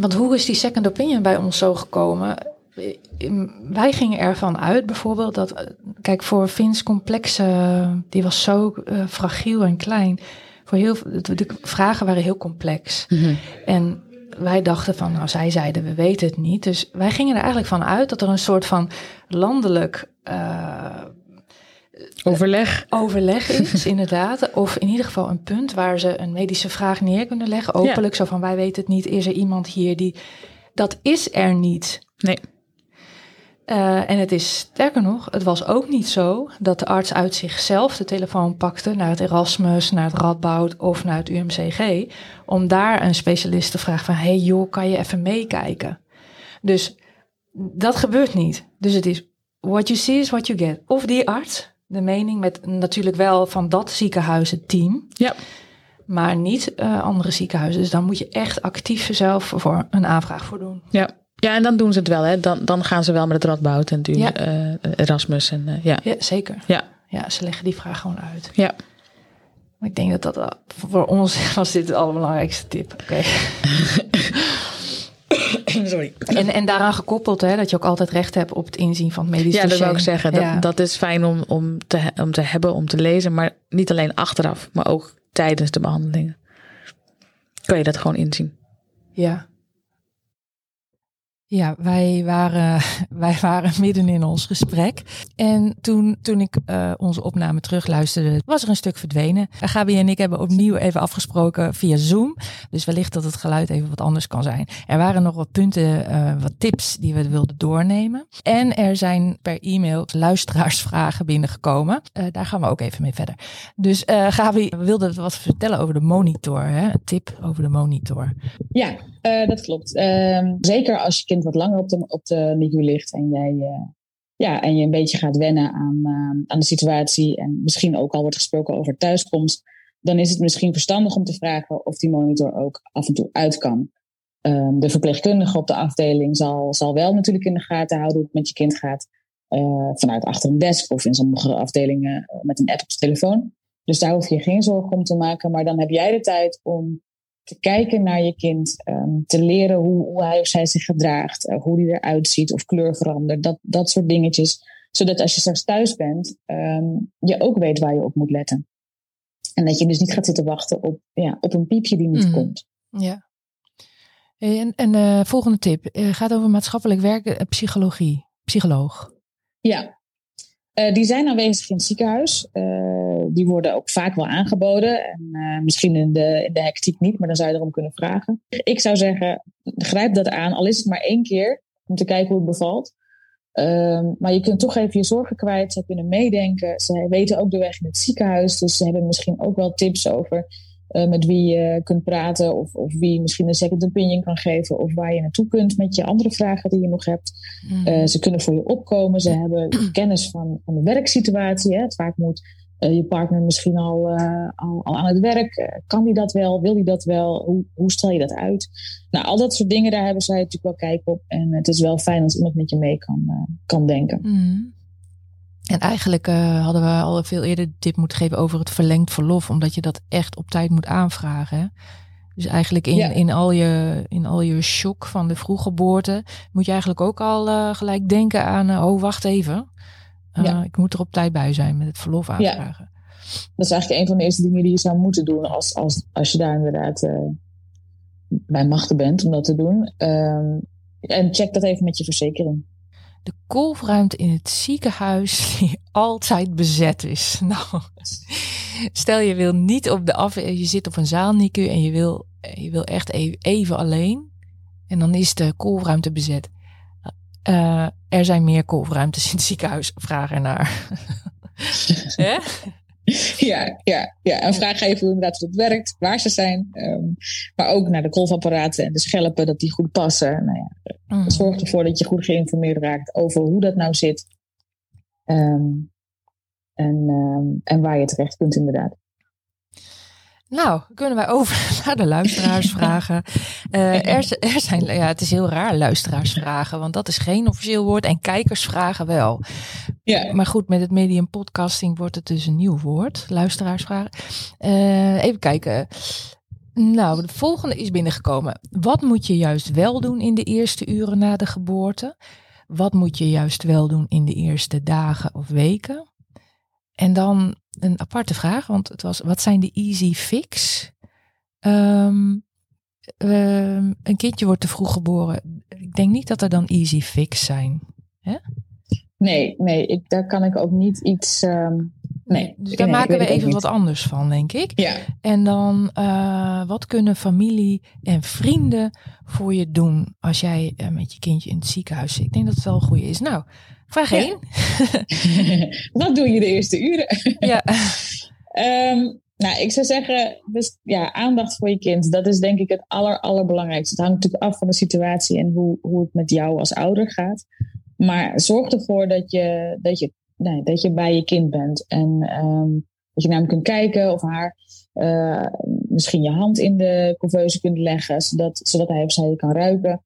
want hoe is die second opinion bij ons zo gekomen? Wij gingen ervan uit bijvoorbeeld dat, kijk, voor Vins complexe, die was zo uh, fragiel en klein. Voor heel, de vragen waren heel complex. Mhm. En wij dachten van, nou, zij zeiden, we weten het niet. Dus wij gingen er eigenlijk van uit dat er een soort van landelijk uh, overleg. overleg is, inderdaad. Of in ieder geval een punt waar ze een medische vraag neer kunnen leggen. Openlijk, ja. zo van, wij weten het niet. Is er iemand hier die... Dat is er niet. Nee. Uh, en het is sterker nog, het was ook niet zo dat de arts uit zichzelf de telefoon pakte naar het Erasmus, naar het Radboud of naar het UMCG, om daar een specialist te vragen van, hey joh, kan je even meekijken? Dus dat gebeurt niet. Dus het is, what you see is what you get. Of die arts, de mening met natuurlijk wel van dat ziekenhuis het team, ja. maar niet uh, andere ziekenhuizen. Dus dan moet je echt actief zelf voor een aanvraag voor doen. Ja. Ja, en dan doen ze het wel. Hè. Dan, dan gaan ze wel met het Radboud en ja. uh, Erasmus. En, uh, ja. ja, zeker. Ja. ja, ze leggen die vraag gewoon uit. Ja. Maar ik denk dat dat voor ons was dit de allerbelangrijkste tip. Oké. Okay. Sorry. En, en daaraan gekoppeld, hè, dat je ook altijd recht hebt op het inzien van het medisch Ja, dat wil ik zeggen. Dat, Ja. dat is fijn om, om, te, om te hebben, om te lezen. Maar niet alleen achteraf, maar ook tijdens de behandelingen. Kan je dat gewoon inzien. Ja. Ja, wij waren, wij waren midden in ons gesprek. En toen, toen ik uh, onze opname terugluisterde, was er een stuk verdwenen. Gabi en ik hebben opnieuw even afgesproken via Zoom. Dus wellicht dat het geluid even wat anders kan zijn. Er waren nog wat punten, uh, wat tips die we wilden doornemen. En er zijn per e-mail luisteraarsvragen binnengekomen. Uh, daar gaan we ook even mee verder. Dus Gabi wilde wat vertellen over de monitor. Hè? Een tip over de monitor. Ja, dat klopt. Ehm, zeker als je wat langer op de, op de ligt en jij uh, ja, en je een beetje gaat wennen aan, uh, aan de situatie en misschien ook al wordt gesproken over thuiskomst, dan is het misschien verstandig om te vragen of die monitor ook af en toe uit kan. Um, de verpleegkundige op de afdeling zal, zal wel natuurlijk in de gaten houden hoe het met je kind gaat. Uh, vanuit achter een desk of in sommige afdelingen met een app op de telefoon. Dus daar hoef je geen zorgen om te maken. Maar dan heb jij de tijd om te kijken naar je kind, um, te leren hoe, hoe, hij of zij zich gedraagt, uh, hoe die eruit ziet of kleur verandert, dat, dat soort dingetjes. Zodat als je straks thuis bent, um, je ook weet waar je op moet letten. En dat je dus niet gaat zitten wachten op, ja, op een piepje die niet mm. komt. Ja. En, en uh, volgende tip uh, gaat over maatschappelijk werken en psychologie. Psycholoog. Ja, uh, die zijn aanwezig in het ziekenhuis. Uh, die worden ook vaak wel aangeboden. En uh, misschien in de, in de hectiek niet, maar dan zou je erom kunnen vragen. Ik zou zeggen, grijp dat aan, al is het maar één keer, om te kijken hoe het bevalt. Uh, maar je kunt toch even je zorgen kwijt. Ze kunnen meedenken. Ze weten ook de weg in het ziekenhuis. Dus ze hebben misschien ook wel tips over uh, met wie je kunt praten. Of, of wie misschien een second opinion kan geven. Of waar je naartoe kunt met je andere vragen die je nog hebt. Mm. Uh, ze kunnen voor je opkomen. Ze hebben kennis van, van de werksituatie. Hè. Het vaak moet uh, je partner misschien al, al, al, aan het werk. kan die dat wel? Wil die dat wel? Hoe, hoe stel je dat uit? Nou, al dat soort dingen, daar hebben zij natuurlijk wel kijk op. En het is wel fijn als iemand met je mee kan, kan denken. Mm. En eigenlijk uh, hadden we al veel eerder de tip moeten geven over het verlengd verlof, omdat je dat echt op tijd moet aanvragen. Hè? Dus eigenlijk in, in, al je, in al je shock van de vroeggeboorte moet je eigenlijk ook al uh, gelijk denken aan, uh, oh wacht even, ja. ik moet er op tijd bij zijn met het verlof aanvragen. Ja. Dat is eigenlijk een van de eerste dingen die je zou moeten doen als, als, als je daar inderdaad bij machten bent om dat te doen. Ehm, en check dat even met je verzekering de in het ziekenhuis die altijd bezet is. Nou, stel je wil niet op de af, je zit op een zaalnicu en je wil, je wil echt even, even alleen. En dan is de kolfruimte bezet. Uh, er zijn meer kolfruimtes in het ziekenhuis. Vraag ernaar. ja, ja, ja, en vraag even hoe inderdaad het werkt, waar ze zijn. Um, maar ook naar de golfapparaten en de schelpen, dat die goed passen. Nou ja, mm. Zorg ervoor dat je goed geïnformeerd raakt over hoe dat nou zit. Um, en, um, en waar je terecht kunt inderdaad. Nou, kunnen wij over naar de luisteraarsvragen. Uh, er, er, zijn, ja, het is heel raar luisteraarsvragen, want dat is geen officieel woord en kijkersvragen wel. Ja. Maar goed, met het medium podcasting wordt het dus een nieuw woord, luisteraarsvragen. Uh, even kijken. Nou, de volgende is binnengekomen. Wat moet je juist wel doen in de eerste uren na de geboorte? Wat moet je juist wel doen in de eerste dagen of weken? En dan een aparte vraag, want het was: wat zijn de easy fix? Um, um, een kindje wordt te vroeg geboren. Ik denk niet dat er dan easy fix zijn. Hè? Nee, nee ik, daar kan ik ook niet iets. Um, nee, dus daar maken we even wat anders van, denk ik. Ja. En dan, uh, wat kunnen familie en vrienden voor je doen als jij uh, met je kindje in het ziekenhuis zit? Ik denk dat het wel een goede is. Nou, Vraag 1. Wat doe je de eerste uren? ja. um, nou, ik zou zeggen, dus, ja, aandacht voor je kind. Dat is denk ik het aller, allerbelangrijkste. Het hangt natuurlijk af van de situatie en hoe, hoe het met jou als ouder gaat. Maar zorg ervoor dat je, dat je, nee, dat je bij je kind bent. En um, dat je naar hem kunt kijken of haar uh, misschien je hand in de couveuse kunt leggen, zodat, zodat hij of zij je kan ruiken.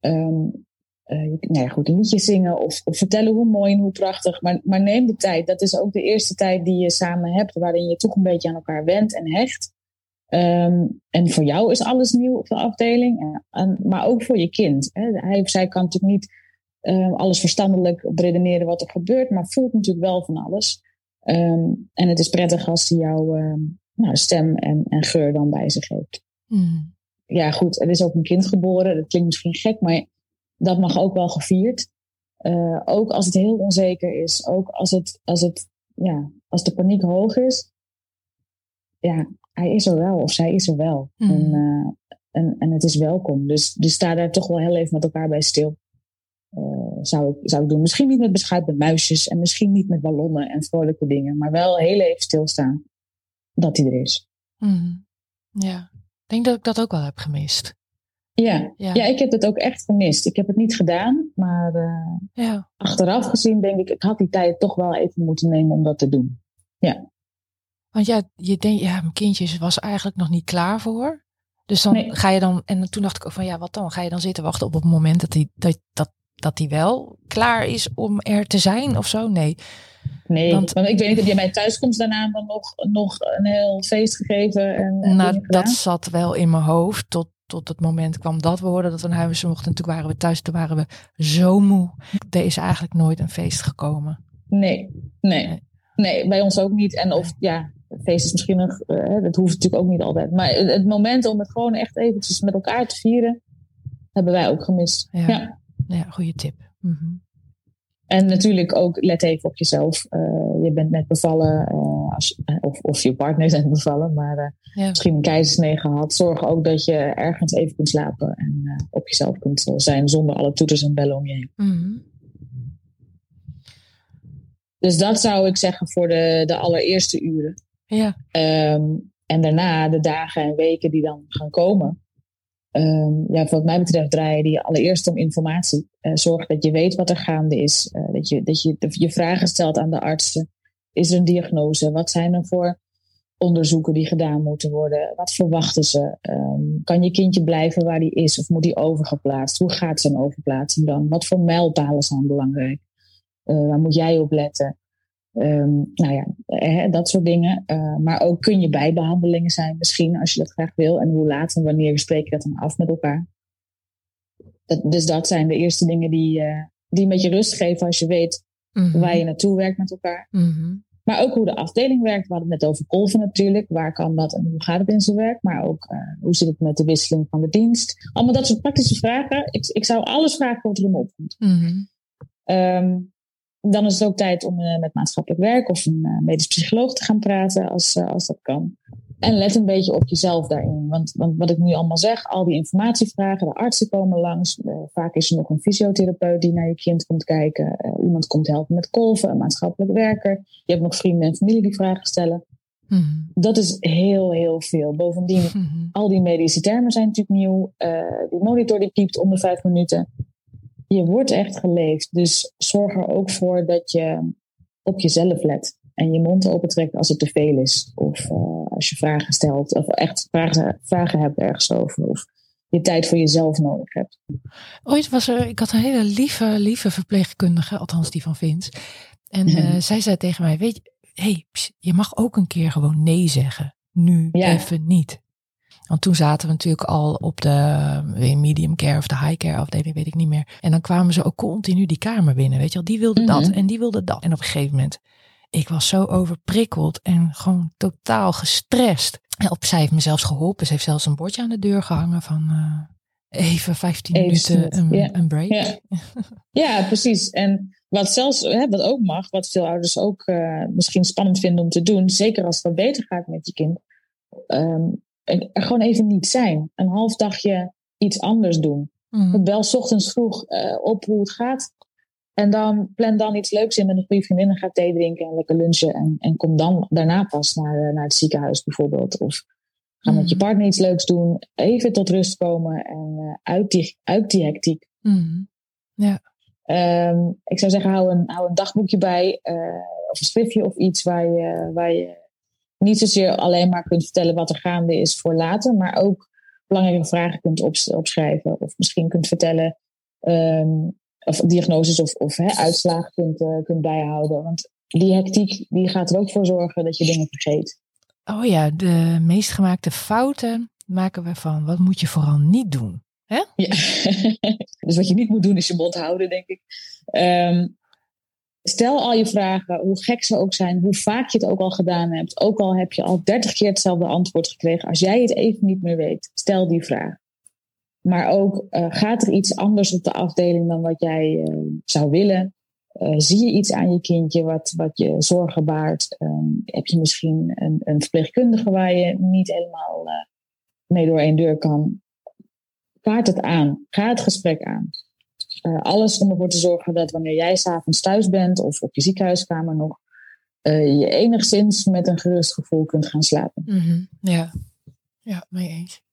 Um, uh, nou ja, goed, een liedje zingen of, of, vertellen hoe mooi en hoe prachtig. Maar, maar neem de tijd. Dat is ook de eerste tijd die je samen hebt, waarin je toch een beetje aan elkaar wendt en hecht. Um, en voor jou is alles nieuw op de afdeling, en, maar ook voor je kind. Hè. Hij of zij kan natuurlijk niet uh, alles verstandelijk redeneren wat er gebeurt, maar voelt natuurlijk wel van alles. Um, en het is prettig als hij jouw uh, nou, stem en, en, geur dan bij zich heeft. Mm. Ja, goed, er is ook een kind geboren. Dat klinkt misschien gek, maar dat mag ook wel gevierd. Uh, ook als het heel onzeker is. Ook als, het, als, het, ja, als de paniek hoog is. Ja, hij is er wel of zij is er wel. Mm. En, uh, en, en het is welkom. Dus, dus sta daar toch wel heel even met elkaar bij stil. Uh, zou, ik, zou ik doen. Misschien niet met beschuit met muisjes. En misschien niet met ballonnen en vrolijke dingen. Maar wel heel even stilstaan. Dat hij er is. Mm. Ja, ik denk dat ik dat ook wel heb gemist. Ja. ja. Ja. ik heb het ook echt gemist. Ik heb het niet gedaan, maar uh, ja. achteraf gezien denk ik, ik had die tijd toch wel even moeten nemen om dat te doen. Ja. Want ja, je denkt, ja, mijn kindje was eigenlijk nog niet klaar voor. Dus dan ga je dan, en toen dacht ik ook van ja, wat dan? Ga je dan zitten wachten op het moment dat hij dat, dat, dat hij wel klaar is om er te zijn of zo? Nee. Nee, want, want ik weet niet, heb je mijn thuiskomst daarna dan nog, nog een heel feest gegeven? En, en nou, dat zat wel in mijn hoofd tot, tot het moment kwam dat we hoorden dat we naar huis mochten. En toen waren we thuis, toen waren we zo moe. Er is eigenlijk nooit een feest gekomen. Nee, nee. Nee, bij ons ook niet. En of, ja, het feest is misschien nog, uh, dat hoeft natuurlijk ook niet altijd. Maar het, moment om het gewoon echt eventjes met elkaar te vieren, hebben wij ook gemist. Ja, ja. ja goede tip. Mm -hmm. En natuurlijk ook, let even op jezelf. Uh, je bent net bevallen, uh, als, of, of je partner is net bevallen, maar uh, ja. misschien een keizersnee gehad. Zorg ook dat je ergens even kunt slapen en op jezelf kunt zijn zonder alle toeters en bellen om je heen. Mm -hmm. Dus dat zou ik zeggen voor de, de allereerste uren. Ja. Um, en daarna de dagen en weken die dan gaan komen. Um, ja, wat mij betreft draaien die allereerst om informatie. Uh, zorg dat je weet wat er gaande is. Uh, dat je, dat je je vragen stelt aan de artsen. Is er een diagnose? Wat zijn er voor onderzoeken die gedaan moeten worden? Wat verwachten ze? Um, kan je kindje blijven waar hij is of moet hij overgeplaatst? Hoe gaat zo'n overplaatsing dan? Wat voor mijlpalen zijn belangrijk? Uh, waar moet jij op letten? Ehm, nou ja, hè, dat soort dingen. Uh, maar ook kun je bijbehandelingen zijn misschien, als je dat graag wil. En hoe laat en wanneer spreek je dat dan af met elkaar. Dat, dus dat zijn de eerste dingen die, uh, die een beetje rust geven als je weet mm-hmm. waar je naartoe werkt met elkaar. Mm-hmm. Maar ook hoe de afdeling werkt. We hadden het net over kolven natuurlijk. Waar kan dat en hoe gaat het in zijn werk? Maar ook uh, hoe zit het met de wisseling van de dienst? Allemaal dat soort praktische vragen. Ik, ik zou alles vragen wat er in me opkomt. Mm-hmm. Um, dan is het ook tijd om uh, met maatschappelijk werk of een uh, medisch psycholoog te gaan praten als, uh, als dat kan. En let een beetje op jezelf daarin. Want, want wat ik nu allemaal zeg, al die informatievragen, de artsen komen langs. vaak is er nog een fysiotherapeut die naar je kind komt kijken. iemand komt helpen met kolven, een maatschappelijk werker. Je hebt nog vrienden en familie die vragen stellen. Mm-hmm. Dat is heel, heel veel. Bovendien, mm-hmm. al die medische termen zijn natuurlijk nieuw. die monitor die piept om de vijf minuten je wordt echt geleefd. Dus zorg er ook voor dat je op jezelf let. En je mond opentrekt als het te veel is. Of uh, als je vragen stelt. Of echt vragen, vragen hebt ergens over. Of je tijd voor jezelf nodig hebt. Ooit was er, ik had een hele lieve, lieve verpleegkundige. Althans die van Vince. En uh, zij zei tegen mij, weet je, hey, je mag ook een keer gewoon nee zeggen. Nu Ja. even niet. Want toen zaten we natuurlijk al op de medium care of de high care afdeling, weet ik niet meer. En dan kwamen ze ook continu die kamer binnen, weet je wel. Die wilde dat Mhm. en die wilde dat. En op een gegeven moment, ik was zo overprikkeld en gewoon totaal gestrest. En op, zij heeft me zelfs geholpen. Ze heeft zelfs een bordje aan de deur gehangen van eh, even 15 Even minuten een, een break. Ja. ja, precies. En wat zelfs, hè, wat ook mag, wat veel ouders ook uh, misschien spannend vinden om te doen, zeker als het wat beter gaat met je kind, um, er gewoon even niet zijn. Een half dagje iets anders doen. Mhm. Bel 's ochtends vroeg uh, op hoe het gaat. En dan plan dan iets leuks in met een goede vriendin en ga thee drinken en lekker lunchen. En, en kom dan daarna pas naar, naar het ziekenhuis bijvoorbeeld. Of ga Mhm. met je partner iets leuks doen. Even tot rust komen en uh, uit, die, uit die hectiek. Mhm. Ja. Um, ik zou zeggen, hou een, hou een dagboekje bij. Uh, of een schriftje of iets waar je, waar je niet zozeer alleen maar kunt vertellen wat er gaande is voor later. Maar ook belangrijke vragen kunt ops, opschrijven. Of misschien kunt vertellen. Um, of diagnoses of, of hè, uitslagen kunt, uh, kunt bijhouden. Want die hectiek die gaat er ook voor zorgen dat je dingen vergeet. Oh ja, de meest gemaakte fouten maken we van wat moet je vooral niet doen. Hè? Ja. dus wat je niet moet doen is je mond houden, denk ik. Um, stel al je vragen, hoe gek ze ook zijn, hoe vaak je het ook al gedaan hebt. Ook al heb je al dertig keer hetzelfde antwoord gekregen. Als jij het even niet meer weet, stel die vraag. Maar ook, uh, gaat er iets anders op de afdeling dan wat jij uh, zou willen? Uh, zie je iets aan je kindje wat, wat je zorgen baart? Um, heb je misschien een, een verpleegkundige waar je niet helemaal mee door één deur kan? Kaart het aan. Ga het gesprek aan. Uh, alles om ervoor te zorgen dat wanneer jij s'avonds thuis bent of op je ziekenhuiskamer nog, uh, je enigszins met een gerust gevoel kunt gaan slapen. Mm -hmm. Ja, ja, mee eens.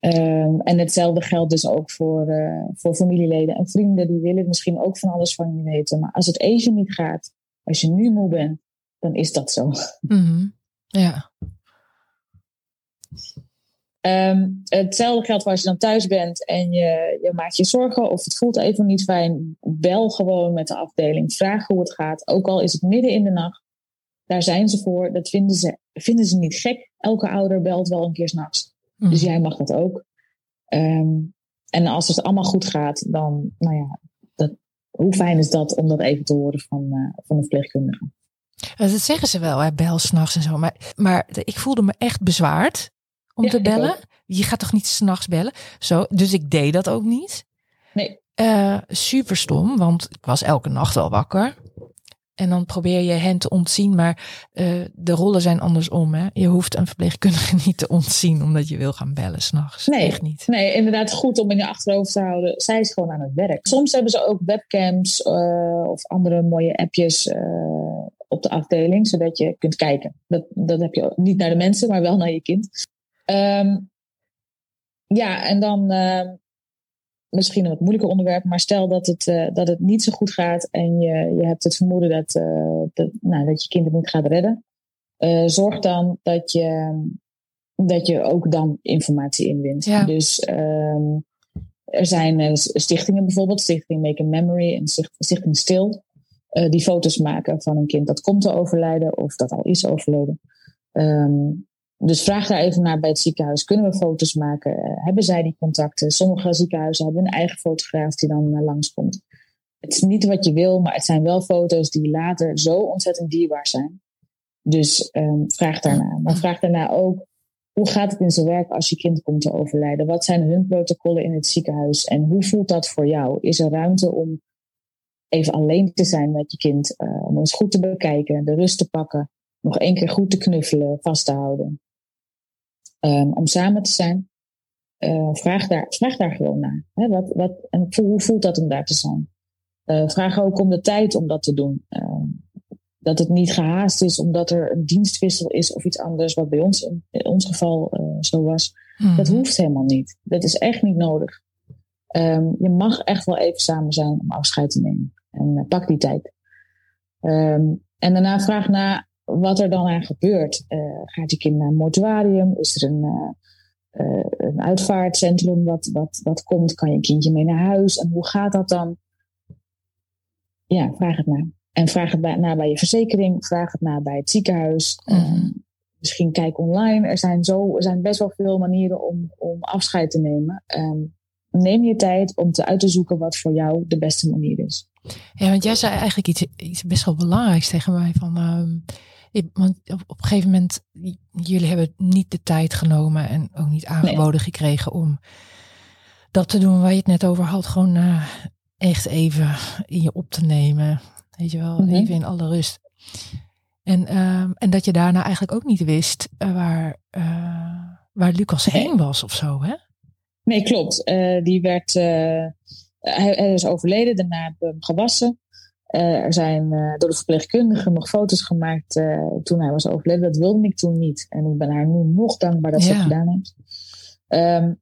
Um, en hetzelfde geldt dus ook voor, uh, voor familieleden en vrienden. Die willen misschien ook van alles van je weten. Maar als het even niet gaat, als je nu moe bent, dan is dat zo. Mm -hmm. Ja. Um, hetzelfde geldt voor als je dan thuis bent en je, je maakt je zorgen of het voelt even niet fijn. Bel gewoon met de afdeling. Vraag hoe het gaat. Ook al is het midden in de nacht. Daar zijn ze voor. Dat vinden ze, vinden ze niet gek. Elke ouder belt wel een keer s'nachts. Mm. Dus jij mag dat ook. Um, en als het allemaal goed gaat, dan, nou ja, dat, hoe fijn is dat om dat even te horen van, uh, van een verpleegkundige? Dat zeggen ze wel, hè, bel s'nachts en zo. Maar, maar ik voelde me echt bezwaard om ja, te bellen. Je gaat toch niet s'nachts bellen? Zo, dus ik deed dat ook niet. Nee. Uh, super stom, want ik was elke nacht wel wakker. En dan probeer je hen te ontzien, maar uh, de rollen zijn andersom. Hè? Je hoeft een verpleegkundige niet te ontzien omdat je wil gaan bellen s'nachts. Nee, Echt niet. Nee, inderdaad goed om in je achterhoofd te houden. Zij is gewoon aan het werk. Soms hebben ze ook webcams uh, of andere mooie appjes uh, op de afdeling, zodat je kunt kijken. Dat, dat heb je niet naar de mensen, maar wel naar je kind. Um, ja, en dan uh, misschien een wat moeilijker onderwerp, maar stel dat het, uh, dat het niet zo goed gaat en je, je hebt het vermoeden dat, uh, dat, nou, dat je kind het niet gaat redden. zorg dan dat je, dat je ook dan informatie inwint. Ja. Dus um, er zijn stichtingen bijvoorbeeld, Stichting Make a Memory en Stichting Stil. die foto's maken van een kind dat komt te overlijden of dat al is overleden. Ehm, dus vraag daar even naar bij het ziekenhuis. Kunnen we foto's maken? hebben zij die contacten? Sommige ziekenhuizen hebben een eigen fotograaf die dan uh, langskomt. Het is niet wat je wil, maar het zijn wel foto's die later zo ontzettend dierbaar zijn. Dus um, vraag daarna. Maar vraag daarna ook, hoe gaat het in zijn werk als je kind komt te overlijden? Wat zijn hun protocollen in het ziekenhuis? En hoe voelt dat voor jou? Is er ruimte om even alleen te zijn met je kind? Uh, om eens goed te bekijken, de rust te pakken. Nog één keer goed te knuffelen, vast te houden. Um, om samen te zijn. Uh, vraag, daar, vraag daar gewoon naar. Hè? Wat, wat, en hoe voelt dat om daar te zijn? Uh, vraag ook om de tijd om dat te doen. Uh, dat het niet gehaast is omdat er een dienstwissel is of iets anders, wat bij ons in, ons geval uh, zo was. Hmm. Dat hoeft helemaal niet. Dat is echt niet nodig. Um, je mag echt wel even samen zijn om afscheid te nemen. En pak die tijd. Um, en daarna vraag na wat er dan aan gebeurt. gaat je kind naar een mortuarium? Is er een, een uitvaartcentrum wat, wat, wat komt? Kan je kindje mee naar huis? En hoe gaat dat dan? ja, vraag het na. En vraag het na bij je verzekering, vraag het na bij het ziekenhuis. Mm -hmm. misschien kijk online. Er zijn, zo, er zijn best wel veel manieren om, om afscheid te nemen. Um, neem je tijd om te uit te zoeken wat voor jou de beste manier is. Ja, want jij zei eigenlijk iets, iets best wel belangrijks tegen mij. Van, um, ik, want op, een gegeven moment, jullie hebben niet de tijd genomen en ook niet aangeboden nee. gekregen om dat te doen waar je het net over had. Gewoon uh, echt even in je op te nemen. Weet je wel, mm -hmm. even in alle rust. En, um, en dat je daarna eigenlijk ook niet wist uh, waar, uh, waar Lucas nee. heen was of zo, hè? Nee, klopt. Die werd, hij, hij, is overleden, daarna hebben we hem gewassen. Er zijn door de verpleegkundige nog foto's gemaakt toen hij was overleden. Dat wilde ik toen niet. En ik ben haar nu nog dankbaar dat ze ja. het gedaan heeft. Um,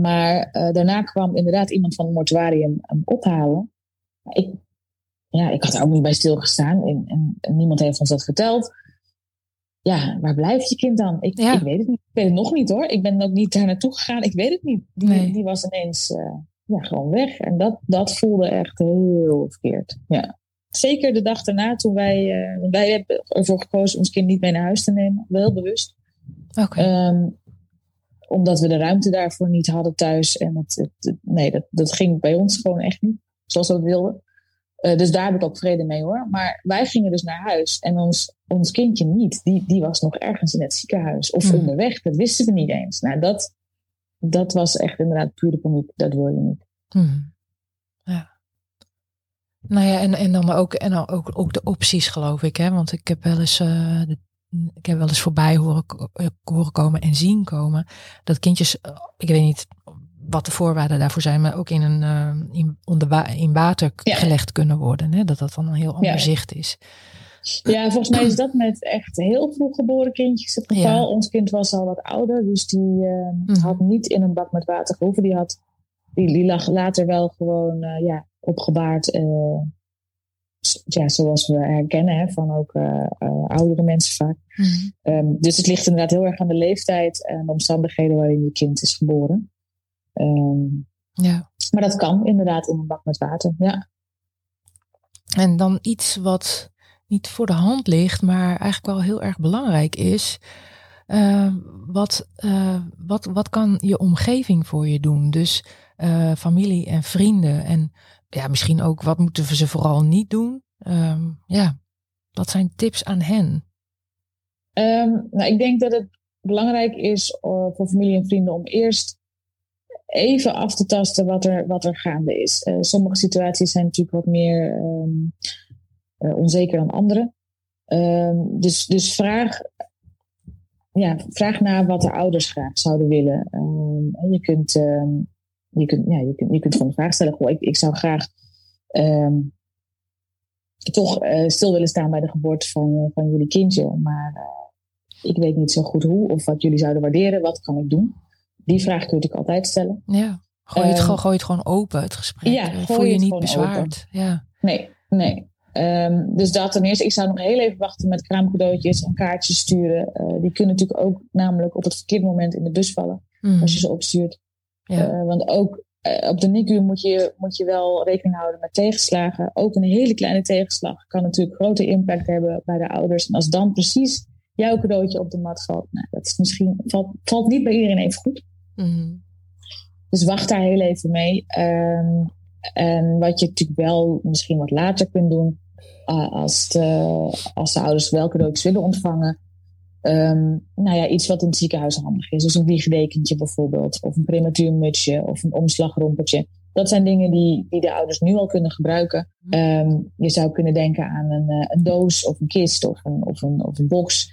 maar daarna kwam inderdaad iemand van het mortuarium hem ophalen. Ik, ja, ik had er ook niet bij stilgestaan en, en, en, niemand heeft ons dat verteld. Ja, waar blijft je kind dan? Ik, ja. ik weet het niet. Ik weet het nog niet hoor. Ik ben ook niet daar naartoe gegaan. Ik weet het niet. Die, nee. die was ineens ja, gewoon weg. En dat, dat voelde echt heel verkeerd. Ja. Zeker de dag daarna toen wij, uh, wij hebben ervoor gekozen ons kind niet mee naar huis te nemen. Wel bewust. Oké. Okay. Um, omdat we de ruimte daarvoor niet hadden thuis. En het, het, het, nee, dat, dat ging bij ons gewoon echt niet. Zoals we dat wilden. Uh, dus daar heb ik ook vrede mee hoor. Maar wij gingen dus naar huis. En ons, ons kindje niet. Die, die was nog ergens in het ziekenhuis. Of mm. onderweg. Dat wisten we niet eens. Nou, dat, dat was echt inderdaad pure paniek. Dat wil je niet. Mm. Ja. Nou ja, en, en dan ook, en dan ook, ook de opties geloof ik. Hè? Want ik heb wel eens uh, de ik heb wel eens voorbij horen, horen komen en zien komen dat kindjes, ik weet niet wat de voorwaarden daarvoor zijn, maar ook in een in, onder in water ja. gelegd kunnen worden. Hè? Dat dat dan een heel ander ja. zicht is. Ja, volgens mij is dat met echt heel vroeg geboren kindjes het geval. Ja. Ons kind was al wat ouder, dus die uh, mm. had niet in een bak met water gehoeven. Die, had, die, die lag later wel gewoon uh, ja, opgebaard ja, zoals we herkennen hè, van ook uh, oudere mensen vaak. Mm -hmm. um, dus het ligt inderdaad heel erg aan de leeftijd en de omstandigheden waarin je kind is geboren. Um, ja. Maar dat kan inderdaad in een bak met water, ja. En dan iets wat niet voor de hand ligt, maar eigenlijk wel heel erg belangrijk is. Uh, wat, wat, wat kan je omgeving voor je doen? Dus familie en vrienden en ja, misschien ook wat moeten ze vooral niet doen? Um, ja, wat zijn tips aan hen? Um, nou, ik denk dat het belangrijk is voor familie en vrienden om eerst even af te tasten wat er, wat er gaande is. Sommige situaties zijn natuurlijk wat meer uh, onzeker dan andere. dus, dus vraag, ja, vraag naar wat de ouders graag zouden willen. je kunt je kunt, ja, je kunt, je kunt gewoon de vraag stellen: goh, ik, ik zou graag toch uh, stil willen staan bij de geboorte van, uh, van jullie kindje. Maar uh, ik weet niet zo goed hoe of wat jullie zouden waarderen. Wat kan ik doen? Die vraag kun je natuurlijk altijd stellen. Ja, gooi het, gooi het gewoon open, het gesprek. Ja, Voel je, je niet bezwaard. Ja. Nee, nee. Um, dus dat ten eerste, ik zou nog heel even wachten met kraamcadeautjes en kaartjes sturen. Uh, die kunnen natuurlijk ook namelijk op het verkeerde moment in de bus vallen. Mm. Als je ze opstuurt. Ja. Uh, want ook eh, op de NICU moet je, moet je wel rekening houden met tegenslagen. Ook een hele kleine tegenslag kan natuurlijk grote impact hebben bij de ouders. En als dan precies jouw cadeautje op de mat valt, nou, dat is misschien, valt, valt niet bij iedereen even goed. Mhm. Dus wacht daar heel even mee. Ehm, en wat je natuurlijk wel misschien wat later kunt doen, als, de, als de ouders wel cadeautjes willen ontvangen. Um, nou ja, iets wat in het ziekenhuis handig is. Dus een wiegdekentje bijvoorbeeld, of een prematuurmutsje, of een omslagrompertje. Dat zijn dingen die, die de ouders nu al kunnen gebruiken. Um, je zou kunnen denken aan een, uh, een doos of een kist of een, of een, of een box.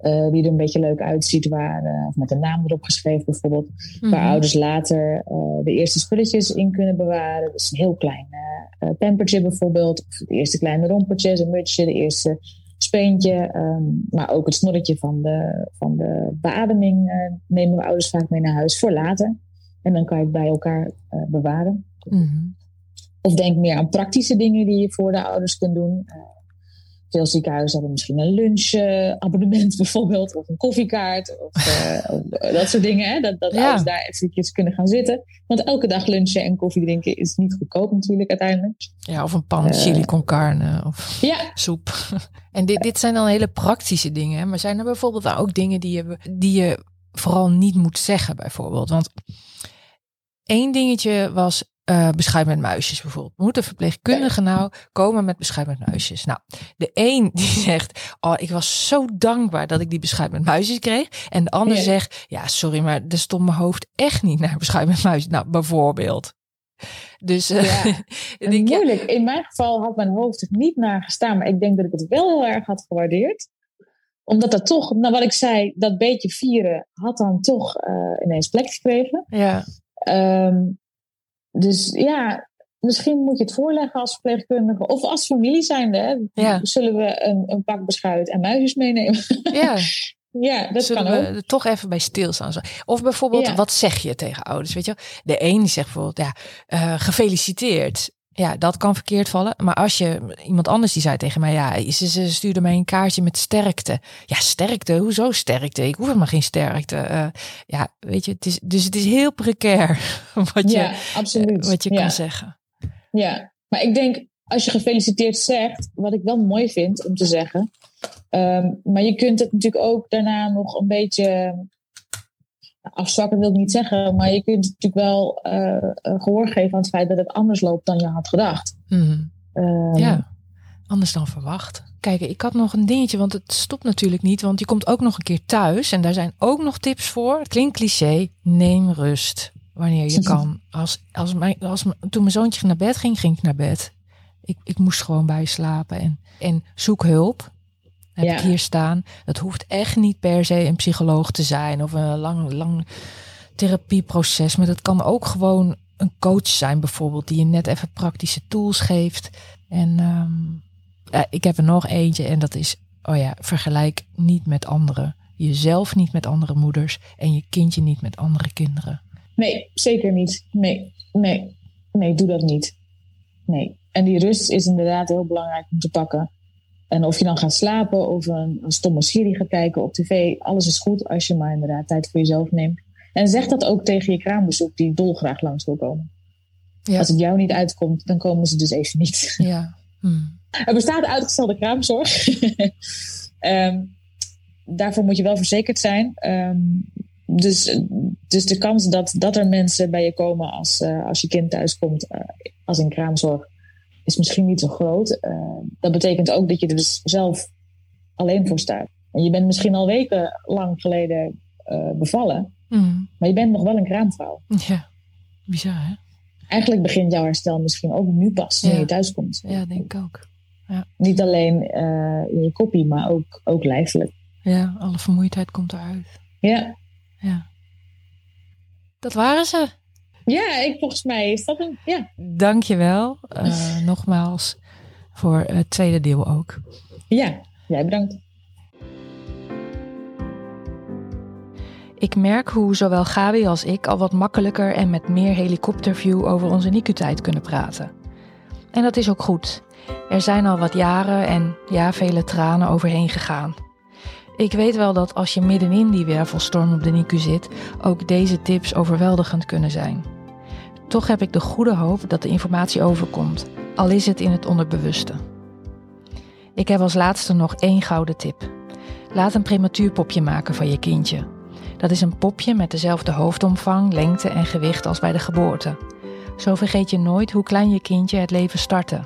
Uh, die er een beetje leuk uitziet, waar, uh, of met een naam erop geschreven bijvoorbeeld. Mm -hmm. Waar ouders later de eerste spulletjes in kunnen bewaren. Dus een heel klein pampertje bijvoorbeeld. Of het eerste kleine rompertje, een mutsje, de eerste speentje. Um, maar ook het snorretje van de, van de beademing uh, nemen we ouders vaak mee naar huis voor later. En dan kan je het bij elkaar uh, bewaren. Mm -hmm. Of denk meer aan praktische dingen die je voor de ouders kunt doen. Veel ziekenhuizen hebben misschien een lunchabonnement bijvoorbeeld. Of een koffiekaart. Of, of dat soort dingen. Hè? Dat, dat ja. ouders daar eventjes kunnen gaan zitten. Want elke dag lunchen en koffie drinken is niet goedkoop natuurlijk uiteindelijk. Ja, of een pan chili con carne. Of ja. soep. En dit, dit zijn dan hele praktische dingen. Maar zijn er bijvoorbeeld ook dingen die je, die je vooral niet moet zeggen bijvoorbeeld? Want één dingetje was uh, beschuit met muisjes bijvoorbeeld. Moet een verpleegkundige nou komen met beschuit met muisjes? Nou, de een die zegt, oh, ik was zo dankbaar dat ik die beschuit met muisjes kreeg. En de ander ja. zegt, ja, sorry, maar er stond mijn hoofd echt niet naar beschuit met muisjes. Nou, bijvoorbeeld. Dus uh, ja. denk, moeilijk. Ja. In mijn geval had mijn hoofd er niet naar gestaan, maar ik denk dat ik het wel heel erg had gewaardeerd. Omdat dat toch, nou wat ik zei, dat beetje vieren had dan toch uh, ineens plek gekregen. Ja. Um, dus ja, misschien moet je het voorleggen als verpleegkundige of als familie zijnde. Ja. Zullen we een, een pak beschuit en muisjes meenemen? Ja. ja, dat Zullen kan ook. we er toch even bij stilstaan. Of bijvoorbeeld, Ja. wat zeg je tegen ouders? Weet je, de een zegt bijvoorbeeld, ja, eh, gefeliciteerd. Ja, dat kan verkeerd vallen. Maar als je iemand anders die zei tegen mij, ja, ze, ze stuurde mij een kaartje met sterkte. Ja, sterkte, hoezo sterkte? Ik hoef helemaal geen sterkte. Uh, ja, weet je, het is, dus het is heel precair wat je, ja, absoluut. wat je ja. kan zeggen. Ja, maar ik denk als je gefeliciteerd zegt, wat ik wel mooi vind om te zeggen. Um, maar je kunt het natuurlijk ook daarna nog een beetje afzwakken wil ik niet zeggen, maar je kunt natuurlijk wel uh, gehoor geven aan het feit dat het anders loopt dan je had gedacht. Mm. Um, ja, anders dan verwacht. Kijk, ik had nog een dingetje, want het stopt natuurlijk niet, want je komt ook nog een keer thuis en daar zijn ook nog tips voor. Het klinkt cliché, neem rust wanneer je kan. Als, als mijn, als, toen mijn zoontje naar bed ging, ging ik naar bed. Ik, ik moest gewoon bijslapen en, en zoek hulp heb Ja. ik hier staan. Dat hoeft echt niet per se een psycholoog te zijn of een lang, lang therapieproces. Maar dat kan ook gewoon een coach zijn, bijvoorbeeld, die je net even praktische tools geeft. En ehm, ja, ik heb er nog eentje en dat is, oh ja, vergelijk niet met anderen. Jezelf niet met andere moeders en je kindje niet met andere kinderen. Nee, zeker niet. Nee, nee, nee, doe dat niet. Nee. En die rust is inderdaad heel belangrijk om te pakken. En of je dan gaat slapen of een, een stomme serie gaat kijken op tv, alles is goed als je maar inderdaad tijd voor jezelf neemt. En zeg dat ook tegen je kraambezoek die dolgraag langs wil komen. Ja. Als het jou niet uitkomt, dan komen ze dus even niet. Ja. Hm. Er bestaat uitgestelde kraamzorg. um, daarvoor moet je wel verzekerd zijn. Um, dus, dus de kans dat, dat er mensen bij je komen als, uh, als je kind thuiskomt, uh, als in kraamzorg, is misschien niet zo groot. Uh, dat betekent ook dat je er dus zelf alleen voor staat. En je bent misschien al weken lang geleden uh, bevallen, mm. maar je bent nog wel een kraamvrouw. Ja, bizar hè? Eigenlijk begint jouw herstel misschien ook nu pas, Ja. je thuis komt. Ja, denk ik ook. Niet alleen uh, in je koppie, maar ook, ook lijfelijk. Ja, alle vermoeidheid komt eruit. Ja. Ja. Dat waren ze. Ja, ik, volgens mij is dat een. Ja. Dankjewel. Uh, nogmaals voor het tweede deel ook. Ja, jij bedankt. Ik merk hoe zowel Gabi als ik al wat makkelijker en met meer helikopterview over onze NICU-tijd kunnen praten. En dat is ook goed. Er zijn al wat jaren en ja, vele tranen overheen gegaan. Ik weet wel dat als je middenin die wervelstorm op de NICU zit, ook deze tips overweldigend kunnen zijn. Toch heb ik de goede hoop dat de informatie overkomt, al is het in het onderbewuste. Ik heb als laatste nog één gouden tip. Laat een prematuurpopje maken van je kindje. Dat is een popje met dezelfde hoofdomvang, lengte en gewicht als bij de geboorte. Zo vergeet je nooit hoe klein je kindje het leven startte.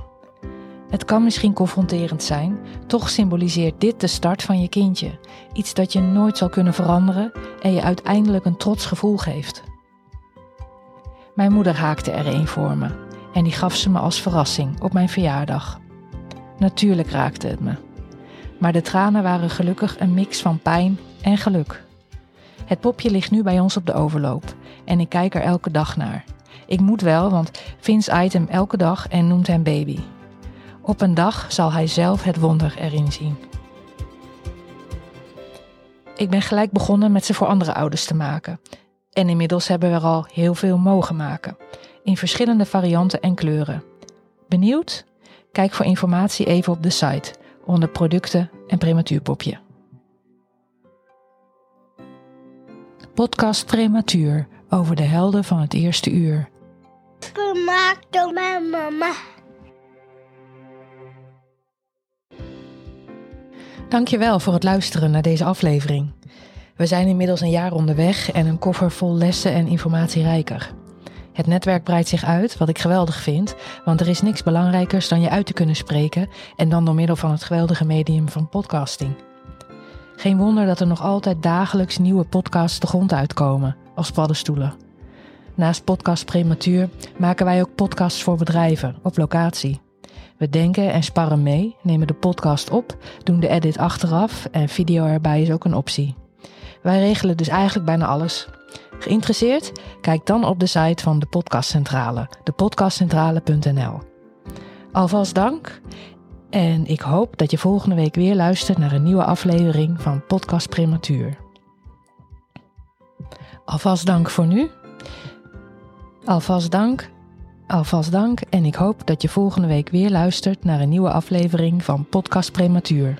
Het kan misschien confronterend zijn, toch symboliseert dit de start van je kindje. Iets dat je nooit zal kunnen veranderen en je uiteindelijk een trots gevoel geeft. Mijn moeder haakte er een voor me en die gaf ze me als verrassing op mijn verjaardag. Natuurlijk raakte het me. Maar de tranen waren gelukkig een mix van pijn en geluk. Het popje ligt nu bij ons op de overloop en ik kijk er elke dag naar. Ik moet wel, want Vince aait hem elke dag en noemt hem baby. Op een dag zal hij zelf het wonder erin zien. Ik ben gelijk begonnen met ze voor andere ouders te maken. En inmiddels hebben we er al heel veel mogen maken. In verschillende varianten en kleuren. Benieuwd? Kijk voor informatie even op de site onder producten en prematuurpopje. Podcast Prematuur over de helden van het eerste uur. Gemaakt door mijn mama. Dankjewel voor het luisteren naar deze aflevering. We zijn inmiddels een jaar onderweg en een koffer vol lessen en informatie rijker. Het netwerk breidt zich uit, wat ik geweldig vind, want er is niks belangrijkers dan je uit te kunnen spreken en dan door middel van het geweldige medium van podcasting. Geen wonder dat er nog altijd dagelijks nieuwe podcasts de grond uitkomen, als paddenstoelen. Naast podcast Prematuur maken wij ook podcasts voor bedrijven op locatie. We denken en sparren mee, nemen de podcast op, doen de edit achteraf en video erbij is ook een optie. Wij regelen dus eigenlijk bijna alles. Geïnteresseerd? Kijk dan op de site van de Podcastcentrale, depodcastcentrale.nl. Alvast dank en ik hoop dat je volgende week weer luistert naar een nieuwe aflevering van Podcast Prematuur. Alvast dank voor nu. Alvast dank. Alvast dank en ik hoop dat je volgende week weer luistert naar een nieuwe aflevering van Podcast Prematuur.